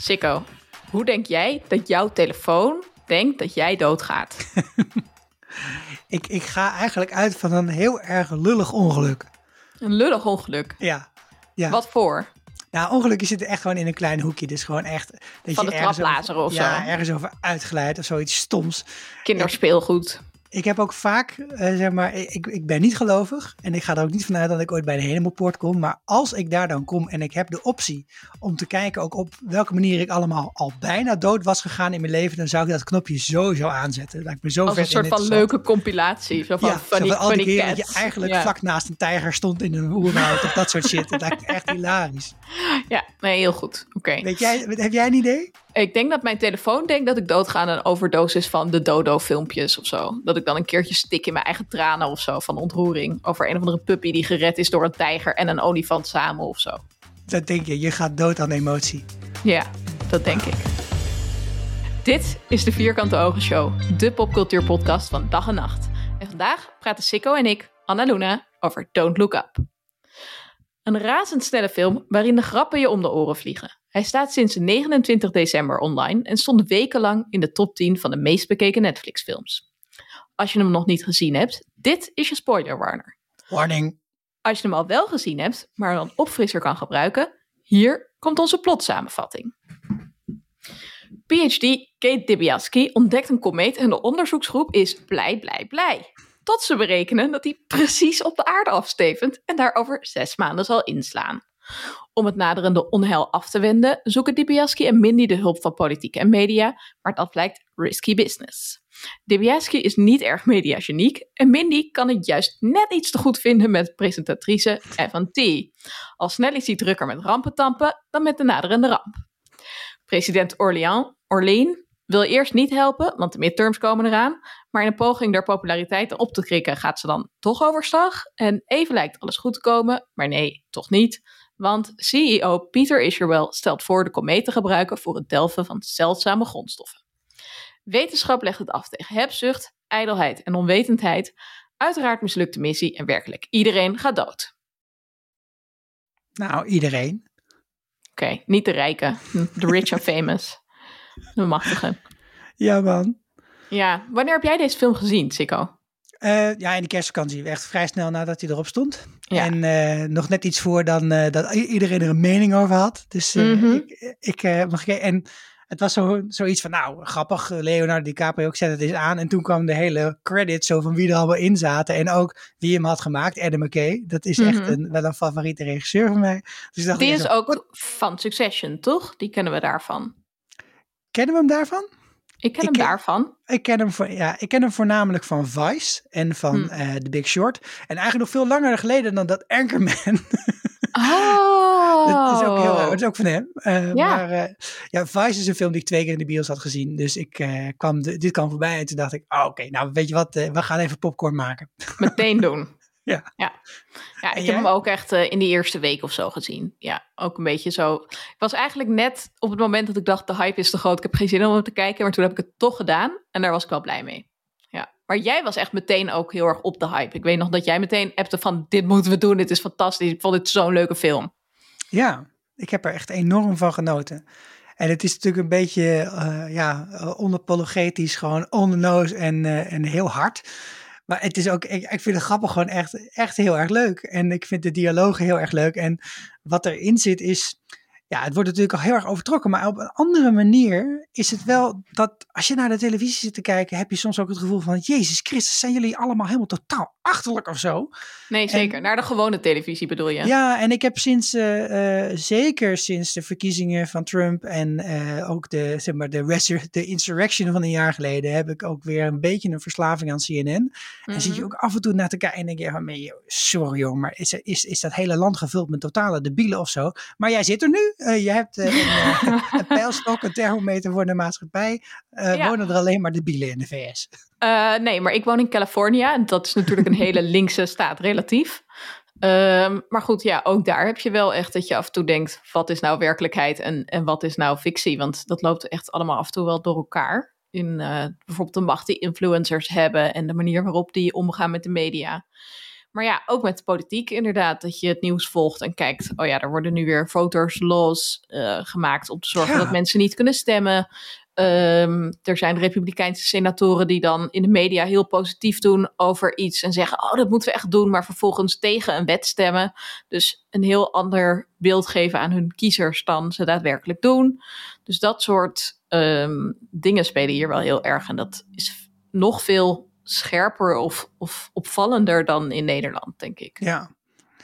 Sikko, hoe denk jij dat jouw telefoon denkt dat jij doodgaat? ik, ik ga eigenlijk uit van een heel erg lullig ongeluk. Een lullig ongeluk? Ja. ja. Wat voor? Nou, ongelukken zitten echt gewoon in een klein hoekje. Dus gewoon echt... Dat Van je de traplazer of zo? Ja, ergens over uitgeleid of zoiets stoms. Kinderspeelgoed ik heb ook vaak, uh, zeg maar, ik, ik ben niet gelovig en ik ga er ook niet vanuit dat ik ooit bij de Hemelpoort kom. Maar als ik daar dan kom en ik heb de optie om te kijken ook op welke manier ik allemaal al bijna dood was gegaan in mijn leven, dan zou ik dat knopje sowieso aanzetten. Dat ik me zo als een soort van leuke compilatie. Zo van, ja, funny, zo van al die keer dat je eigenlijk vlak naast een tijger stond in een oerwoud of dat soort shit. Dat lijkt echt hilarisch. Ja, nee, heel goed. Oké. Weet jij, heb jij een idee? Ik denk dat mijn telefoon denkt dat ik doodga aan een overdosis van de Dodo-filmpjes of zo. Dat ik dan een keertje stik in mijn eigen tranen of zo van ontroering. Over een of andere puppy die gered is door een tijger en een olifant samen of zo. Dat denk je, je gaat dood aan emotie. Ja, dat denk ik. Dit is de Vierkante Ogen Show, de popcultuurpodcast van dag en nacht. En vandaag praten Sikko en ik, Anna Luna, over Don't Look Up. Een razendsnelle film waarin de grappen je om de oren vliegen. Hij staat sinds 29 december online en stond wekenlang in de top 10 van de meest bekeken Netflix-films. Als je hem nog niet gezien hebt, dit is je spoiler warner. Warning. Als je hem al wel gezien hebt, maar dan opfrisser kan gebruiken, hier komt onze plotsamenvatting. PhD Kate Dibiaski ontdekt een komeet en de onderzoeksgroep is blij, blij, blij. Tot ze berekenen dat hij precies op de aarde afstevend en daar over zes maanden zal inslaan. Om het naderende onheil af te wenden, zoeken Dibiaski en Mindy de hulp van politiek en media, maar dat lijkt risky business. Dibiaski is niet erg mediageniek en Mindy kan het juist net iets te goed vinden met presentatrice Evan T. Al snel is hij drukker met rampentampen dan met de naderende ramp. President Orleans, Orlean wil eerst niet helpen, want de midterms komen eraan. Maar in een poging daar populariteit op te krikken gaat ze dan toch overstag. En even lijkt alles goed te komen, maar nee, toch niet. Want CEO Peter Isherwell stelt voor de komeet te gebruiken voor het delven van zeldzame grondstoffen. Wetenschap legt het af tegen hebzucht, ijdelheid en onwetendheid. Uiteraard mislukt de missie en werkelijk iedereen gaat dood. Nou, iedereen. Oké, niet de rijken. De rich and famous. De machtigen. Ja, man. Ja, wanneer heb jij deze film gezien, Sikko? Uh, ja, in de kerstvakantie. Echt vrij snel nadat hij erop stond. En uh, nog net iets voor dan uh, dat iedereen er een mening over had. Dus mm -hmm. ik, ik mag En het was zo, zoiets van, nou, grappig. Leonardo DiCaprio, ik zet het eens aan. En toen kwam de hele credit zo van wie er allemaal in zaten. En ook wie hem had gemaakt, Adam McKay. Dat is echt mm -hmm. een, wel een favoriete regisseur van mij. Dus dacht Die is zo, ook van Succession, toch? Die kennen we daarvan. Kennen we hem daarvan? Ik ken ik hem ken, daarvan. Ik ken hem, voor, ja, ik ken hem voornamelijk van Vice en van hmm. uh, The Big Short. En eigenlijk nog veel langer geleden dan dat Anchorman. Oh. dat is ook heel dat is ook van hem. Uh, ja. Maar uh, ja, Vice is een film die ik twee keer in de bios had gezien. Dus ik kwam de, dit kwam voorbij en toen dacht ik, oh, oké, okay, nou weet je wat, we gaan even popcorn maken. Meteen doen. Ja. Ja, ja ik heb hem ook echt uh, in de eerste week of zo gezien. Ja, ook een beetje zo. Ik was eigenlijk net op het moment dat ik dacht, de hype is te groot. Ik heb geen zin om hem te kijken. Maar toen heb ik het toch gedaan. En daar was ik wel blij mee. Ja. Maar jij was echt meteen ook heel erg op de hype. Ik weet nog dat jij meteen appte van, dit moeten we doen. Dit is fantastisch. Ik vond dit zo'n leuke film. Ja, ik heb er echt enorm van genoten. En het is natuurlijk een beetje, uh, ja, onapologetisch, gewoon on the nose en, uh, en heel hard. Maar het is ook, ik, ik vind het grappig gewoon echt, echt heel erg leuk. En ik vind de dialogen heel erg leuk. En wat erin zit is, ja, het wordt natuurlijk al heel erg overtrokken, maar op een andere manier is het wel dat als je naar de televisie zit te kijken, heb je soms ook het gevoel van, Jezus Christus, zijn jullie allemaal helemaal totaal achterlijk of zo? Nee, zeker. En, naar de gewone televisie bedoel je? Ja, en ik heb sinds, uh, uh, zeker sinds de verkiezingen van Trump en uh, ook de, zeg maar, de, de insurrection van een jaar geleden, heb ik ook weer een beetje een verslaving aan CNN. Mm -hmm. En zit je ook af en toe naar te kijken en denk je, van, sorry joh, maar is, is, is dat hele land gevuld met totale debielen of zo? Maar jij zit er nu, je hebt een, een pijlstok, een thermometer voor de maatschappij. Ja. Wonen er alleen maar debielen in de VS? Uh, nee, maar ik woon in Californië. En dat is natuurlijk een hele linkse staat, relatief. Um, maar goed, ja, ook daar heb je wel echt dat je af en toe denkt: wat is nou werkelijkheid en, en wat is nou fictie? Want dat loopt echt allemaal af en toe wel door elkaar. In uh, bijvoorbeeld de macht die influencers hebben en de manier waarop die omgaan met de media. Maar ja, ook met politiek inderdaad, dat je het nieuws volgt en kijkt, oh ja, er worden nu weer voters los uh, gemaakt om te zorgen Ja. dat mensen niet kunnen stemmen. Ehm, er zijn republikeinse senatoren die dan in de media heel positief doen over iets en zeggen, oh dat moeten we echt doen, maar vervolgens tegen een wet stemmen. Dus een heel ander beeld geven aan hun kiezers dan ze daadwerkelijk doen. Dus dat soort ehm, dingen spelen hier wel heel erg en dat is nog veel scherper of, of opvallender dan in Nederland, denk ik. Ja.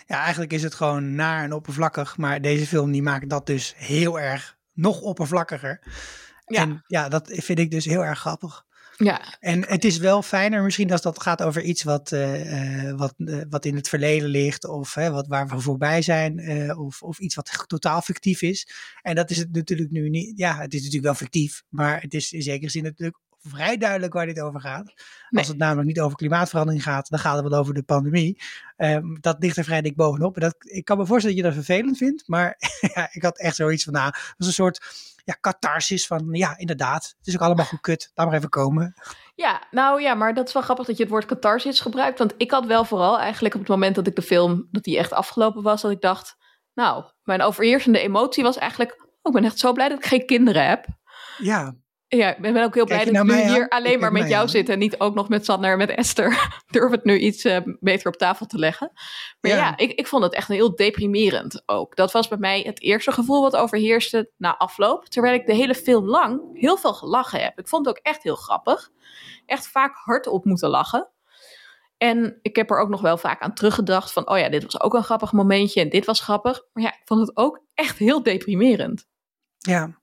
ja, eigenlijk is het gewoon naar en oppervlakkig. Maar deze film die maakt dat dus heel erg nog oppervlakkiger. Ja. En ja, dat vind ik dus heel erg grappig. Ja, En het is wel fijner misschien als dat gaat over iets wat, eh, eh, wat, eh, wat in het verleden ligt. Of hè, wat, waar we voorbij zijn. of, of iets wat totaal fictief is. En dat is het natuurlijk nu niet. Ja, het is natuurlijk wel fictief. Maar het is in zekere zin natuurlijk vrij duidelijk waar dit over gaat. Nee. Als het namelijk niet over klimaatverandering gaat, dan gaat het wel over de pandemie. Ehm, dat ligt er vrij dik bovenop. En dat, ik kan me voorstellen dat je dat vervelend vindt. Maar ja, ik had echt zoiets van, nou, dat is een soort ja, catharsis van, ja, inderdaad. Het is ook allemaal goed kut. Laat maar even komen. Ja, nou ja, maar dat is wel grappig dat je het woord catharsis gebruikt. Want ik had wel vooral eigenlijk op het moment dat ik de film, dat die echt afgelopen was, dat ik dacht, nou, mijn overheersende emotie was eigenlijk, oh, ik ben echt zo blij dat ik geen kinderen heb. Ja, Ja, ik ben ook heel blij dat ik naar nu mij hier aan? alleen Ik maar met jou aan. zit en niet ook nog met Sander en met Esther. Durf het nu iets eh, beter op tafel te leggen. Maar ja, Ja. ik, ik vond het echt heel deprimerend ook. Dat was bij mij het eerste gevoel wat overheerste na afloop. Terwijl ik de hele film lang heel veel gelachen heb. Ik vond het ook echt heel grappig. Echt vaak hardop moeten lachen. En ik heb er ook nog wel vaak aan teruggedacht van... oh ja, dit was ook een grappig momentje en dit was grappig. Maar ja, ik vond het ook echt heel deprimerend. ja.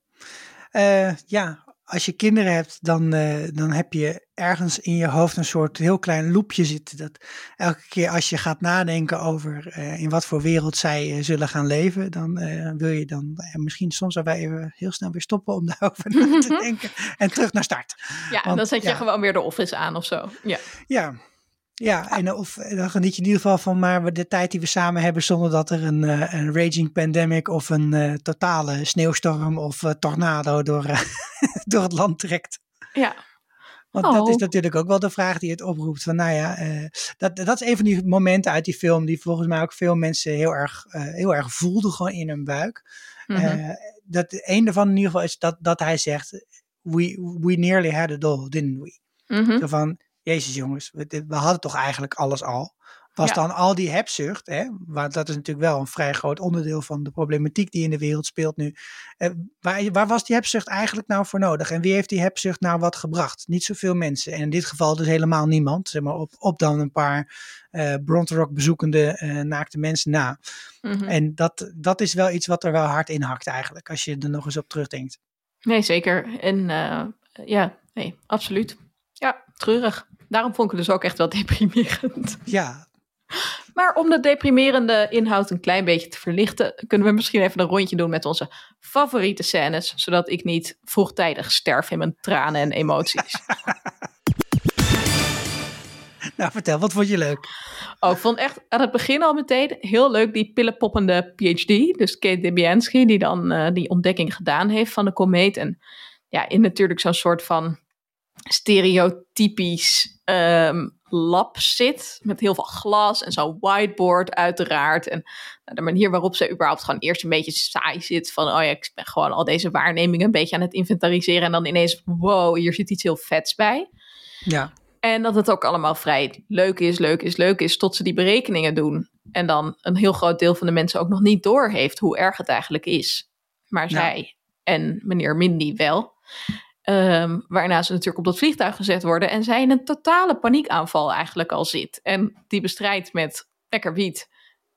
Eh, ja, als je kinderen hebt, dan, eh, dan heb je ergens in je hoofd een soort heel klein loopje zitten. Dat elke keer als je gaat nadenken over eh, in wat voor wereld zij eh, zullen gaan leven, dan wil je dan misschien soms wel even heel snel weer stoppen om daarover na te denken en terug naar start. Ja, Want, dan zet je ja. gewoon weer de office aan of zo. Ja. Ja. Ja, en eh, of, dan geniet je in ieder geval van maar de tijd die we samen hebben zonder dat er een, eh, een raging pandemic of een eh, totale sneeuwstorm of eh, tornado door, eh, door het land trekt. ja. Want dat is Oh. natuurlijk ook wel de vraag die het oproept. Van, nou ja, eh, dat, dat is een van die momenten uit die film die volgens mij ook veel mensen heel erg, eh, heel erg voelden gewoon in hun buik. Mhm. Eh, dat een daarvan in ieder geval is dat, dat hij zegt, we, we nearly had it all, didn't we? Mhm. Zo van, jezus jongens, we, we hadden toch eigenlijk alles al. Was Ja. dan al die hebzucht, hè, want dat is natuurlijk wel een vrij groot onderdeel van de problematiek die in de wereld speelt nu. Eh, waar, waar was die hebzucht eigenlijk nou voor nodig? En wie heeft die hebzucht nou wat gebracht? Niet zoveel mensen. En in dit geval dus helemaal niemand. Zeg maar op, op dan een paar eh Bronterock bezoekende eh, naakte mensen na. Mhm. En dat, dat is wel iets wat er wel hard in hakt eigenlijk, als je er nog eens op terugdenkt. Nee, zeker. En eh, ja, nee, absoluut. Treurig. Daarom vond ik het dus ook echt wel deprimerend. Ja, Maar om de deprimerende inhoud een klein beetje te verlichten, kunnen we misschien even een rondje doen met onze favoriete scènes, zodat ik niet vroegtijdig sterf in mijn tranen en emoties. nou vertel, wat vond je leuk? Oh, ik vond echt aan het begin al meteen heel leuk die pillenpoppende PhD. Dus Kate Debiansky, die dan eh, die ontdekking gedaan heeft van de komeet. En ja, in natuurlijk zo'n soort van stereotypisch ehm, lab zit. Met heel veel glas en zo'n whiteboard uiteraard. En nou, de manier waarop ze überhaupt gewoon eerst een beetje saai zit. Van, oh ja, ik ben gewoon al deze waarnemingen een beetje aan het inventariseren. En dan ineens, wow, hier zit iets heel vets bij. Ja, En dat het ook allemaal vrij leuk is, leuk is, leuk is, tot ze die berekeningen doen. En dan een heel groot deel van de mensen ook nog niet doorheeft hoe erg het eigenlijk is. Maar Ja. zij en meneer Mindy wel. Ehm, waarna ze natuurlijk op dat vliegtuig gezet worden. En zij in een totale paniekaanval eigenlijk al zit. En die bestrijdt met lekker wiet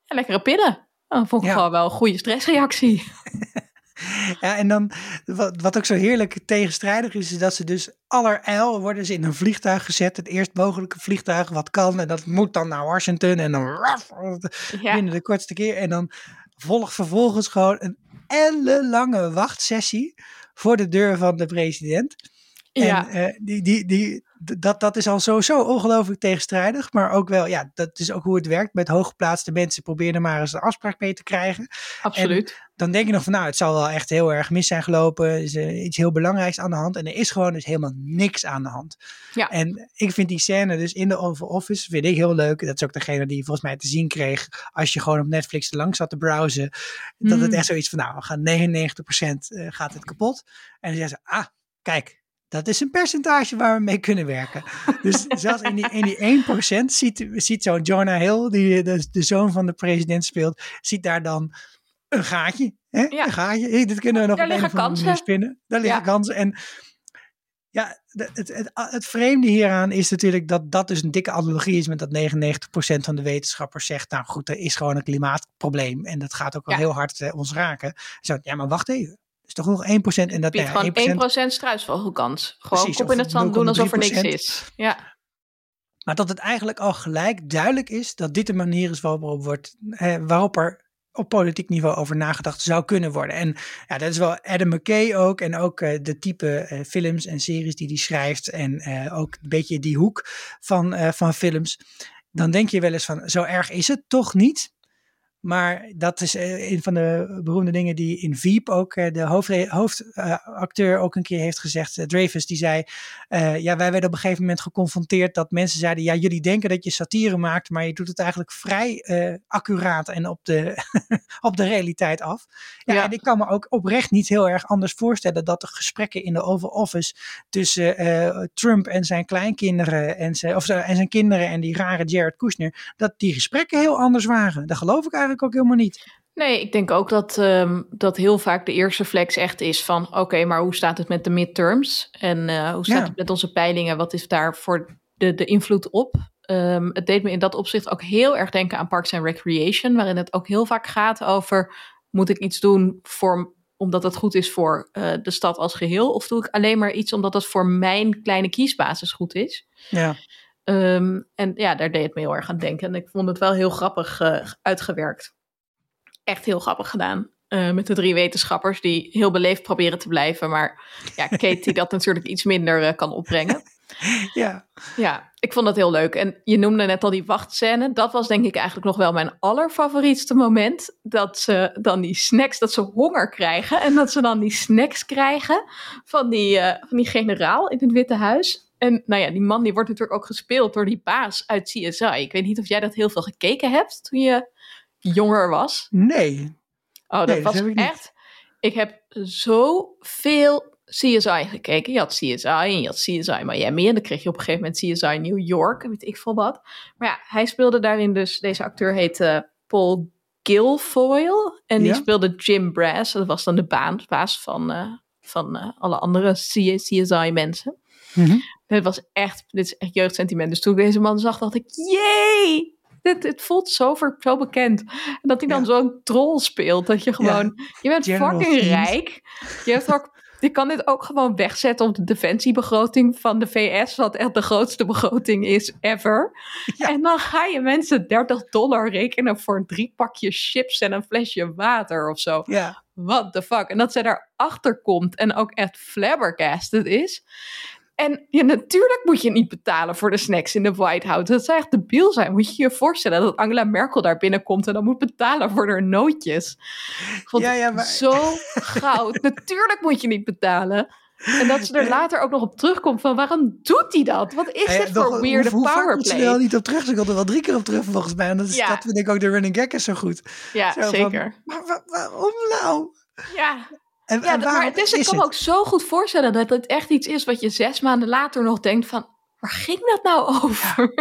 en lekkere pillen. Dat vond ik Ja. gewoon wel een goede stressreactie. Ja, en dan, wat, wat ook zo heerlijk tegenstrijdig is, is dat ze dus allerijl worden ze in een vliegtuig gezet. Het eerst mogelijke vliegtuig wat kan. En dat moet dan naar Washington. En dan raf, Ja, binnen de kortste keer. En dan volgt vervolgens gewoon een ellenlange wachtsessie voor de deur van de president. ja. En eh, die, die, die, dat, dat is al sowieso ongelooflijk tegenstrijdig. Maar ook wel, ja, dat is ook hoe het werkt. Met hooggeplaatste mensen probeer er maar eens een afspraak mee te krijgen. Absoluut. dan denk je nog van, nou, het zal wel echt heel erg mis zijn gelopen. Er is uh, iets heel belangrijks aan de hand. En er is gewoon dus helemaal niks aan de hand. Ja. En ik vind die scène dus in de Oval Office, vind ik heel leuk. Dat is ook degene die volgens mij te zien kreeg als je gewoon op Netflix langs zat te browsen. Dat het Mm. echt zoiets van, nou, we gaan 99% eh, gaat het kapot. En dan zeggen ze, ah, kijk, dat is een percentage waar we mee kunnen werken. Dus zelfs in die, in die 1% ziet, ziet zo'n Jonah Hill, die de, de zoon van de president speelt, ziet daar dan een gaatje. Hè? Ja. Een gaatje. Hey, dit kunnen we nog Daar liggen kansen. spinnen. Daar liggen Ja. kansen. En ja, het, het, het vreemde hieraan is natuurlijk dat dat dus een dikke analogie is met dat 99% van de wetenschappers zegt, nou goed, er is gewoon een klimaatprobleem en dat gaat ook wel Ja. heel hard eh, ons raken. Zo, ja, maar wacht even. Is toch nog 1% en dat nou ja, gewoon 1%, 1% struisvogelkans. Gewoon Precies, kop in het zand doen alsof er niks 0,3%. is. Ja, Maar dat het eigenlijk al gelijk duidelijk is dat dit de manier is waarop, wordt, eh, waarop er op politiek niveau over nagedacht zou kunnen worden. En ja, dat is wel Adam McKay ook. En ook eh, de type eh, films en series die hij schrijft. En eh, ook een beetje die hoek van, van films. Dan denk je wel eens van, zo erg is het toch niet? Maar dat is eh, een van de beroemde dingen die in Veep ook eh, de hoofdacteur hoofdacteur ook een keer heeft gezegd. eh, Dreyfus, die zei, eh, ja, wij werden op een gegeven moment geconfronteerd dat mensen zeiden, ja, jullie denken dat je satire maakt, maar je doet het eigenlijk vrij eh, accuraat en op de, op de realiteit af. Ja, Ja. en ik kan me ook oprecht niet heel erg anders voorstellen dat de gesprekken in de Oval Office tussen eh, Trump en zijn kleinkinderen en zijn, of en zijn kinderen en die rare Jared Kushner, dat die gesprekken heel anders waren. Dat geloof ik eigenlijk ook helemaal niet. Nee, ik denk ook dat, ehm, dat heel vaak de eerste flex echt is van... oké, maar hoe staat het met de midterms? En eh, hoe staat Ja. het met onze peilingen? Wat is daar voor de, de invloed op? Ehm, het deed me in dat opzicht ook heel erg denken aan Parks and Recreation... waarin het ook heel vaak gaat over... moet ik iets doen voor, omdat het goed is voor eh, de stad als geheel... of doe ik alleen maar iets omdat het voor mijn kleine kiesbasis goed is? Ja, Ehm, en ja, daar deed het me heel erg aan denken. En ik vond het wel heel grappig eh, uitgewerkt. Echt heel grappig gedaan. Eh, met de drie wetenschappers die heel beleefd proberen te blijven. Maar ja, Kate die dat natuurlijk iets minder eh, kan opbrengen. ja. Ja, ik vond dat heel leuk. En je noemde net al die wachtscène. Dat was denk ik eigenlijk nog wel mijn allerfavorietste moment. Dat ze dan die snacks, dat ze honger krijgen. En dat ze dan die snacks krijgen van die, van die generaal in het Witte Huis. En nou ja, die man die wordt natuurlijk ook gespeeld door die baas uit CSI. Ik weet niet of jij dat heel veel gekeken hebt toen je jonger was. Nee. Oh, dat Nee, was ik niet. echt. Ik heb zoveel CSI gekeken. Je had CSI en je had CSI Miami. En dan kreeg je op een gegeven moment CSI New York. en Weet ik veel wat. Maar ja, hij speelde daarin dus. Deze acteur heette Paul Guilfoyle. En die Ja. speelde Jim Brass. Dat was dan de baan, baas van, eh, van eh, alle andere CSI-mensen. Mhm. Het was echt, dit is echt jeugdsentiment. Dus toen ik deze man zag, dacht ik, jee! Dit, dit voelt zo, ver, zo bekend. En dat hij dan Ja. zo'n troll speelt. Dat je gewoon, je bent General fucking rijk. Je, hebt ook, je kan dit ook gewoon wegzetten op de defensiebegroting van de VS. Wat echt de grootste begroting is ever. Ja. En dan ga je mensen 30 dollar rekenen voor drie pakjes chips en een flesje water of zo. What the fuck? En dat zij daarachter komt en ook echt flabbergasted is. En ja, natuurlijk moet je niet betalen voor de snacks in de White House. Dat zou echt debiel zijn. Moet je je voorstellen dat Angela Merkel daar binnenkomt en dan moet betalen voor haar nootjes. Ik vond Ja, het ja, maar- zo goud. natuurlijk moet je niet betalen. En dat ze er later ook nog op terugkomt van waarom doet hij dat? Wat is Eh, dit voor weirde hoe, hoe vaak komt ze er wel powerplay? niet op terug? Ze komt er wel drie keer op terug volgens mij. En dat, is, Ja. dat vind ik ook de running gag is zo goed. Ja, Zo van, zeker. maar wa- waarom nou? Ja, En, Ja, en dat- waarom maar het is, ik kan me ook zo goed voorstellen dat het echt iets is wat je zes maanden later nog denkt van, waar ging dat nou over?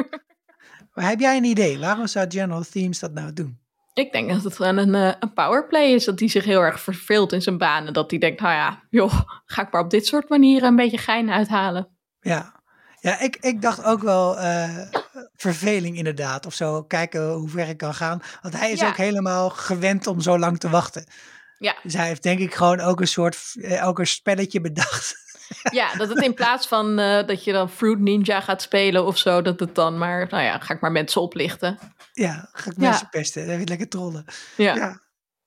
Maar heb jij een idee? Waarom zou General Themes dat nou doen? Ik denk dat het gewoon een, eh, een powerplay is, dat hij zich heel erg verveelt in zijn baan en dat hij denkt, nou ja, joh, ga ik maar op dit soort manieren een beetje gein uithalen. Ja, ja ik, ik dacht ook wel eh, verveling inderdaad. Of zo, kijken hoe ver ik kan gaan. Want hij is Ja. ook helemaal gewend om zo lang te wachten. Ja. Dus hij heeft denk ik gewoon ook een soort eh, ook een spelletje bedacht. Ja, dat het in plaats van eh, dat je dan Fruit Ninja gaat spelen of zo, dat het dan maar, nou ja, ga ik maar mensen oplichten. ja, ga ik Ja. mensen pesten. Even lekker trollen. Ja, Ja.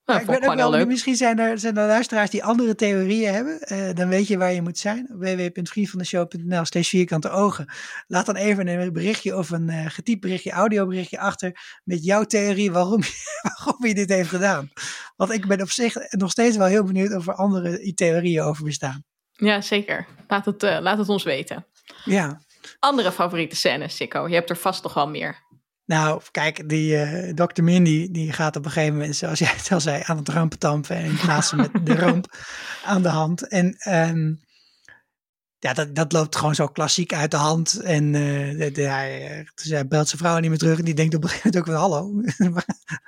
Nou, ik ben ook wel, leuk. misschien zijn er, zijn er luisteraars die andere theorieën hebben. Eh, dan weet je waar je moet zijn. www.vriendvandeshow.nl steeds vierkante ogen. Laat dan even een berichtje of een eh getypt berichtje, audioberichtje achter met jouw theorie waarom, je- waarom je dit heeft gedaan. Want ik ben op zich nog steeds wel heel benieuwd of er andere theorieën over bestaan. Ja, zeker. Laat het, eh, laat het ons weten. Ja, Andere favoriete scènes, Sikko? Je hebt er vast nog wel meer. Nou kijk, die eh Dr. Mindy die gaat op een gegeven moment, zoals jij het al zei, aan het rampentampen en hem met de ramp aan de hand. En ehm, ja, dat, dat loopt gewoon zo klassiek uit de hand. En eh, de, de- hij, eh, dus hij belt zijn vrouw niet meer terug. En die denkt op een gegeven moment ook van, hallo,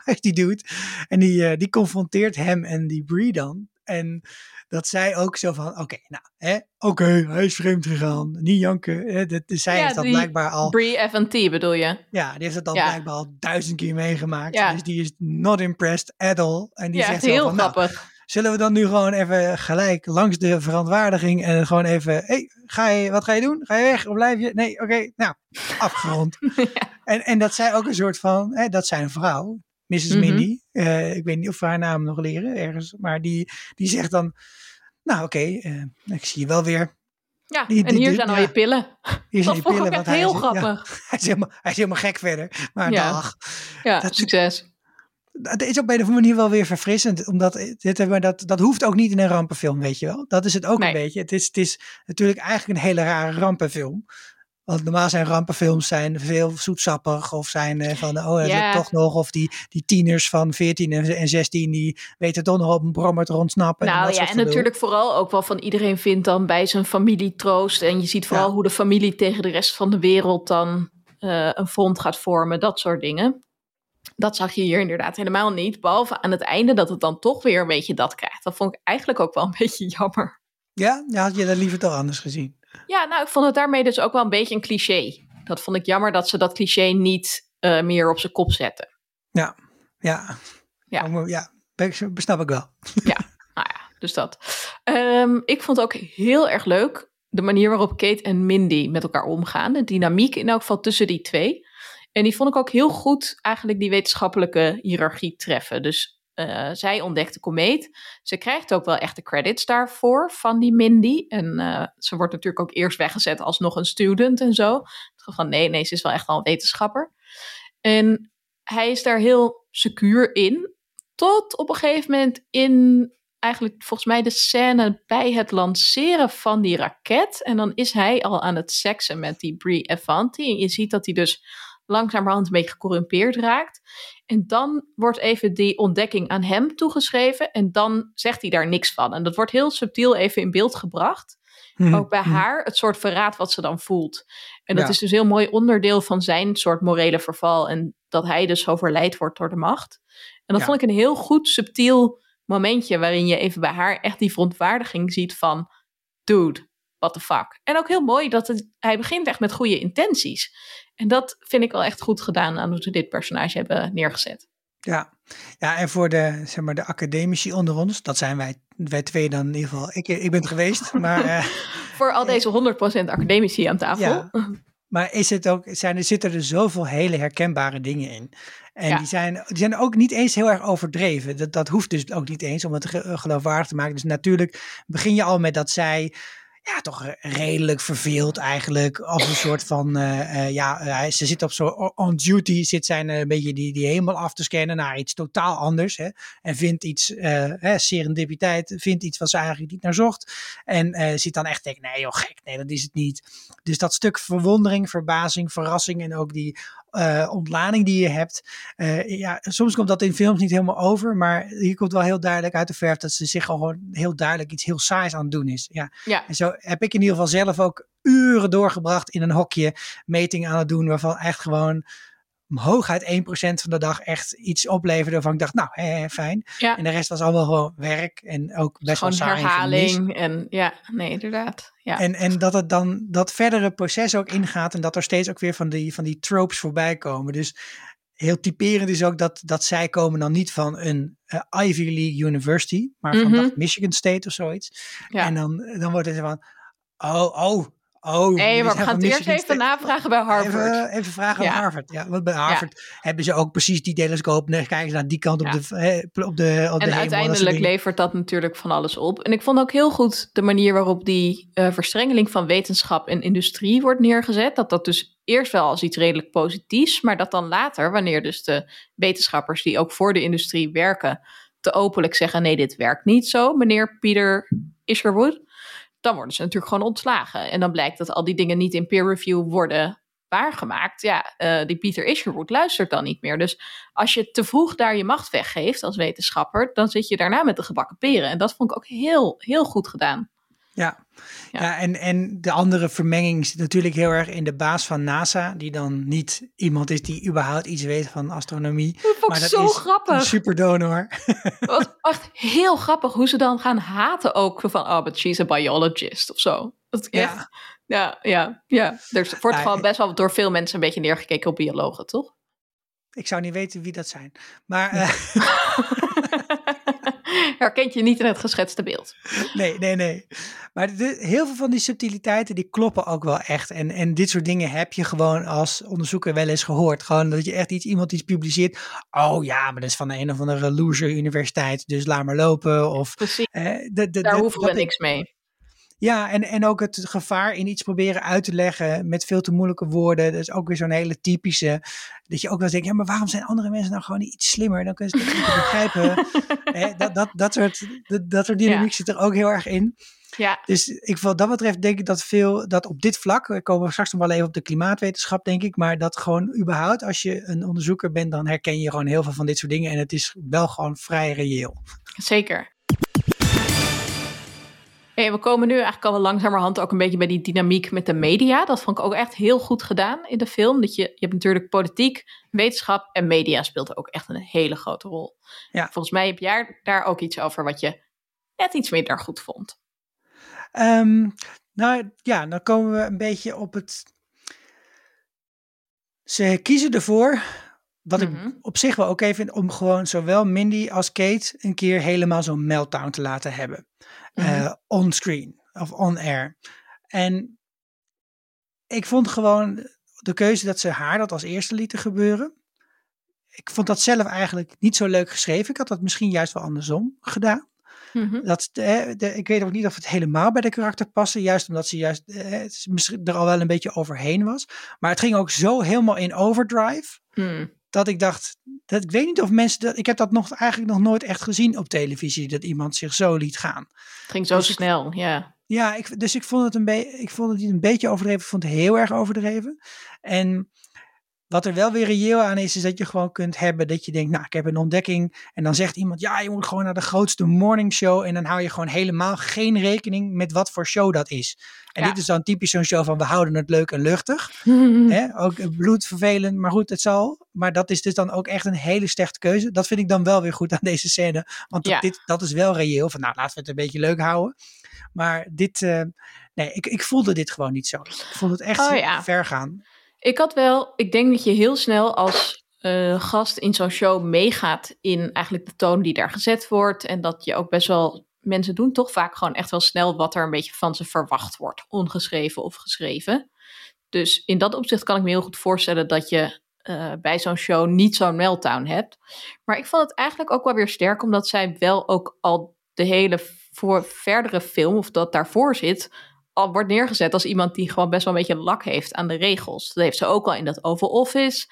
is die dude? En die, die confronteert hem en die Brie dan. En dat zij ook zo van, oké, nou, hè, oké, hij is vreemd gegaan. Niet janken. Hè, dat, dus zij Ja, heeft dat blijkbaar al, Brie F&T bedoel je? ja, die heeft dat dan Ja. blijkbaar al duizend keer meegemaakt. Ja. Dus die is not impressed at all. En die ja, zegt heel van, nou, grappig. Zullen we dan nu gewoon even gelijk langs de verontwaardiging en gewoon even, hey, ga je, wat ga je doen? Ga je weg of blijf je? Nee, oké, nou, afgerond. en, en dat zij ook een soort van, hè, dat zijn vrouw, Mrs. Mhm. Mindy, eh, ik weet niet of we haar naam nog leren ergens, maar die, die zegt dan, nou oké, eh, ik zie je wel weer. Ja, die- en die- hier die- zijn al ja. je pillen. Hier zijn Dat ik pillen, want hij heel is, ja, grappig. hij, is helemaal, hij is helemaal gek verder, maar Ja. dag. Ja, Dat- succes. Het is op een of andere manier wel weer verfrissend. Omdat dit, maar dat, dat hoeft ook niet in een rampenfilm, weet je wel. Dat is het ook Nee. een beetje. Het is, het is natuurlijk eigenlijk een hele rare rampenfilm. Want normaal zijn rampenfilms zijn veel zoetsappig. Of zijn eh, van, oh, lukt toch nog. Of die, die tieners van 14 en, en 16, die weten toch nog op een brommer te ontsnappen. Nou dat ja, soort en gedoe. natuurlijk vooral ook wel van iedereen vindt dan bij zijn familie troost. En je ziet vooral Ja. hoe de familie tegen de rest van de wereld dan eh, een front gaat vormen. Dat soort dingen. Dat zag je hier inderdaad helemaal niet. Behalve aan het einde dat het dan toch weer een beetje dat krijgt. Dat vond ik eigenlijk ook wel een beetje jammer. Ja, ja, had je dat liever toch anders gezien. Ja, nou, ik vond het daarmee dus ook wel een beetje een cliché. Dat vond ik jammer dat ze dat cliché niet eh, meer op zijn kop zetten. Ja, ja. Ja. Ja, be- besnap ik wel. Nou ja, dus dat. Ehm, ik vond ook heel erg leuk de manier waarop Kate en Mindy met elkaar omgaan. De dynamiek in elk geval tussen die twee. En die vond ik ook heel goed eigenlijk die wetenschappelijke hiërarchie treffen. Dus eh, zij ontdekt de komeet. Ze krijgt ook wel echt de credits daarvoor van die Mindy. En eh, ze wordt natuurlijk ook eerst weggezet als nog een student en zo. Van nee, nee, ze is wel echt al een wetenschapper. En hij is daar heel secuur in. Tot op een gegeven moment in eigenlijk volgens mij de scène bij het lanceren van die raket. En dan is hij al aan het seksen met die Brie Avanti. En je ziet dat hij dus langzamerhand een beetje gecorrumpeerd raakt. En dan wordt even die ontdekking aan hem toegeschreven. En dan zegt hij daar niks van. En dat wordt heel subtiel even in beeld gebracht. Hm, Ook bij hm. haar het soort verraad wat ze dan voelt. En dat Ja. is dus heel mooi onderdeel van zijn soort morele verval. En dat hij dus zo verleid wordt door de macht. En dat Ja. vond ik een heel goed, subtiel momentje. Waarin je even bij haar echt die verontwaardiging ziet van... Dude, what the fuck. En ook heel mooi dat het, hij begint echt met goede intenties. En dat vind ik wel echt goed gedaan aan hoe ze dit personage hebben neergezet. Ja. ja, en voor de, zeg maar, de academici onder ons, dat zijn wij, wij twee dan in ieder geval. Ik, ik ben het geweest, maar, eh, Voor al deze 100% academici aan tafel. Ja. maar is het ook, zijn, er zitten er zoveel hele herkenbare dingen in. En Ja. die, zijn, die zijn ook niet eens heel erg overdreven. Dat, dat hoeft dus ook niet eens om het ge- geloofwaardig te maken. Dus natuurlijk begin je al met dat zij ja, toch redelijk verveeld eigenlijk. Als een soort van, eh, eh, ja, ze zit op zo on duty, zit zijn een beetje die, die hemel af te scannen naar iets totaal anders. Hè, en vindt iets, eh, serendipiteit, vindt iets wat ze eigenlijk niet naar zocht. En eh zit dan echt denken, nee joh, gek, nee, dat is het niet. Dus dat stuk verwondering, verbazing, verrassing en ook die eh, ontlading die je hebt. eh, ja, soms komt dat in films niet helemaal over, maar hier komt wel heel duidelijk uit de verf dat ze zich gewoon heel duidelijk iets heel saais aan het doen is. Ja, Ja. en zo heb ik in ieder geval zelf ook uren doorgebracht in een hokje meting aan het doen, waarvan echt gewoon hooguit 1% van de dag echt iets opleverde waarvan ik dacht, nou, hè, fijn. Ja. En de rest was allemaal gewoon werk en ook best wel Gewoon saai en gemis. herhaling. En ja, nee, inderdaad. Ja. En, en dat het dan dat verdere proces ook ingaat en dat er steeds ook weer van die, van die tropes voorbij komen. Dus heel typerend is ook dat, dat zij komen dan niet van een eh, Ivy League University, maar van Mhm. Michigan State of zoiets. Ja. En dan, dan wordt het van, oh, oh, Oh, Nee, maar we gaan het eerst even navragen bij Harvard. Even, even vragen Ja. aan Harvard. Ja, want bij Harvard hebben ze ook precies die telescoop. Nee, kijken ze naar die kant op de, op de, op En uiteindelijk levert dat natuurlijk van alles op. En ik vond ook heel goed de manier waarop die eh, verstrengeling van wetenschap en industrie wordt neergezet. Dat dat dus eerst wel als iets redelijk positiefs, maar dat dan later, wanneer dus de wetenschappers die ook voor de industrie werken, te openlijk zeggen: nee, dit werkt niet zo, meneer Pieter Isherwood. Dan worden ze natuurlijk gewoon ontslagen. En dan blijkt dat al die dingen niet in peer review worden waargemaakt. Ja, eh, die Pieter Isherwood luistert dan niet meer. Dus als je te vroeg daar je macht weggeeft als wetenschapper, dan zit je daarna met de gebakken peren. En dat vond ik ook heel, heel goed gedaan. Ja, Ja. ja. en, en de andere vermenging zit natuurlijk heel erg in de baas van NASA, die dan niet iemand is die überhaupt iets weet van astronomie. Dat vond Maar ik dat zo is grappig. Een superdonor. Het was echt heel grappig hoe ze dan gaan haten ook van, oh, but she's a biologist of zo. Dat is echt, Ja. ja, ja, ja. Er wordt Ja, gewoon best wel door veel mensen een beetje neergekeken op biologen, toch? Ik zou niet weten wie dat zijn. Maar eh, Herkent je niet in het geschetste beeld. nee, nee, nee. Maar de- heel veel van die subtiliteiten die kloppen ook wel echt. En, en dit soort dingen heb je gewoon als onderzoeker wel eens gehoord. Gewoon dat je echt iets, iemand iets publiceert. Oh ja, maar dat is van de een of andere loser universiteit. Dus laat maar lopen. Of, Precies, eh, de, de, daar hoeven we niks mee. Ja, en, en ook het gevaar in iets proberen uit te leggen met veel te moeilijke woorden. Dat is ook weer zo'n hele typische. Dat je ook wel denkt, ja, maar waarom zijn andere mensen nou gewoon niet iets slimmer? Dan kunnen ze het beter begrijpen. Dat, dat, dat, soort, dat, dat soort dynamiek Ja. zit er ook heel erg in. Ja, Dus ik, wat dat betreft denk ik dat veel, dat op dit vlak, we komen straks nog wel even op de klimaatwetenschap denk ik, maar dat gewoon überhaupt als je een onderzoeker bent, dan herken je gewoon heel veel van dit soort dingen en het is wel gewoon vrij reëel. zeker. Hey, we komen nu eigenlijk al wel langzamerhand ook een beetje bij die dynamiek met de media. Dat vond ik ook echt heel goed gedaan in de film. Dat je, je hebt natuurlijk politiek, wetenschap en media speelt ook echt een hele grote rol. Ja. Volgens mij heb jij daar ook iets over wat je net iets minder goed vond. Ehm, nou ja, dan komen we een beetje op het. Ze kiezen ervoor, wat Mhm. ik op zich wel oké vind, om gewoon zowel Mindy als Kate een keer helemaal zo'n meltdown te laten hebben. Eh, on-screen of on-air. En ik vond gewoon de keuze dat ze haar dat als eerste lieten gebeuren. Ik vond dat zelf eigenlijk niet zo leuk geschreven. Ik had dat misschien juist wel andersom gedaan. Mhm. Dat, de, de, ik weet ook niet of het helemaal bij de karakter paste. Juist omdat ze juist eh, misschien er al wel een beetje overheen was. Maar het ging ook zo helemaal in overdrive. Hmm. Dat ik dacht, dat, ik weet niet of mensen dat. Ik heb dat nog, eigenlijk nog nooit echt gezien op televisie. Dat iemand zich zo liet gaan. Het ging zo Dus ik- snel, ja. Ja, ik, dus ik vond het een beetje, ik vond het niet een beetje overdreven. Ik vond het heel erg overdreven. En wat er wel weer reëel aan is, is dat je gewoon kunt hebben dat je denkt, nou, ik heb een ontdekking. En dan zegt iemand, ja, je moet gewoon naar de grootste morning show. En dan hou je gewoon helemaal geen rekening met wat voor show dat is. En Ja. dit is dan typisch zo'n show van, we houden het leuk en luchtig. Hè? Ook bloedvervelend, maar goed, het zal. Maar dat is dus dan ook echt een hele slechte keuze. Dat vind ik dan wel weer goed aan deze scène. Want Ja. dit, dat is wel reëel. Van nou, laten we het een beetje leuk houden. Maar dit, eh, nee, ik, ik voelde dit gewoon niet zo. Ik vond het echt Oh ja. ver gaan. Ik had wel, ik denk dat je heel snel als eh, gast in zo'n show meegaat in eigenlijk de toon die daar gezet wordt. En dat je ook best wel, mensen doen toch vaak gewoon echt wel snel wat er een beetje van ze verwacht wordt, ongeschreven of geschreven. Dus in dat opzicht kan ik me heel goed voorstellen dat je eh, bij zo'n show niet zo'n meltdown hebt. Maar ik vond het eigenlijk ook wel weer sterk, omdat zij wel ook al de hele voor verdere film, of dat daarvoor zit, al wordt neergezet als iemand die gewoon best wel een beetje lak heeft aan de regels. Dat heeft ze ook al in dat Oval Office.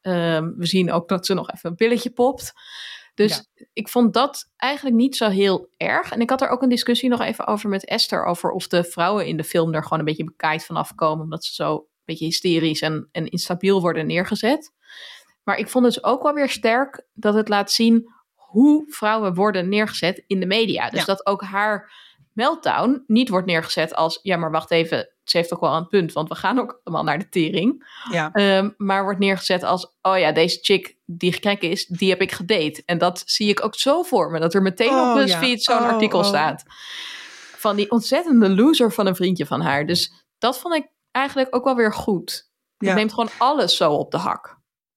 Ehm, we zien ook dat ze nog even een pilletje popt. Dus ik vond dat eigenlijk niet zo heel erg. En ik had er ook een discussie nog even over met Esther. Over of de vrouwen in de film er gewoon een beetje bekaaid vanaf komen. Omdat ze zo een beetje hysterisch en, en instabiel worden neergezet. Maar ik vond het dus ook wel weer sterk dat het laat zien hoe vrouwen worden neergezet in de media. Dus Ja. dat ook haar meltdown niet wordt neergezet als... ja, maar wacht even, ze heeft ook wel een punt... want we gaan ook allemaal naar de tering. Ja, Ehm, maar wordt neergezet als... oh ja, deze chick die gek is, die heb ik gedate. En dat zie ik ook zo voor me... dat er meteen Oh, op ja. Zo'n Oh, artikel oh. staat... van die ontzettende loser van een vriendje van haar. Dus dat vond ik eigenlijk ook wel weer goed. Ja. neemt gewoon alles zo op de hak.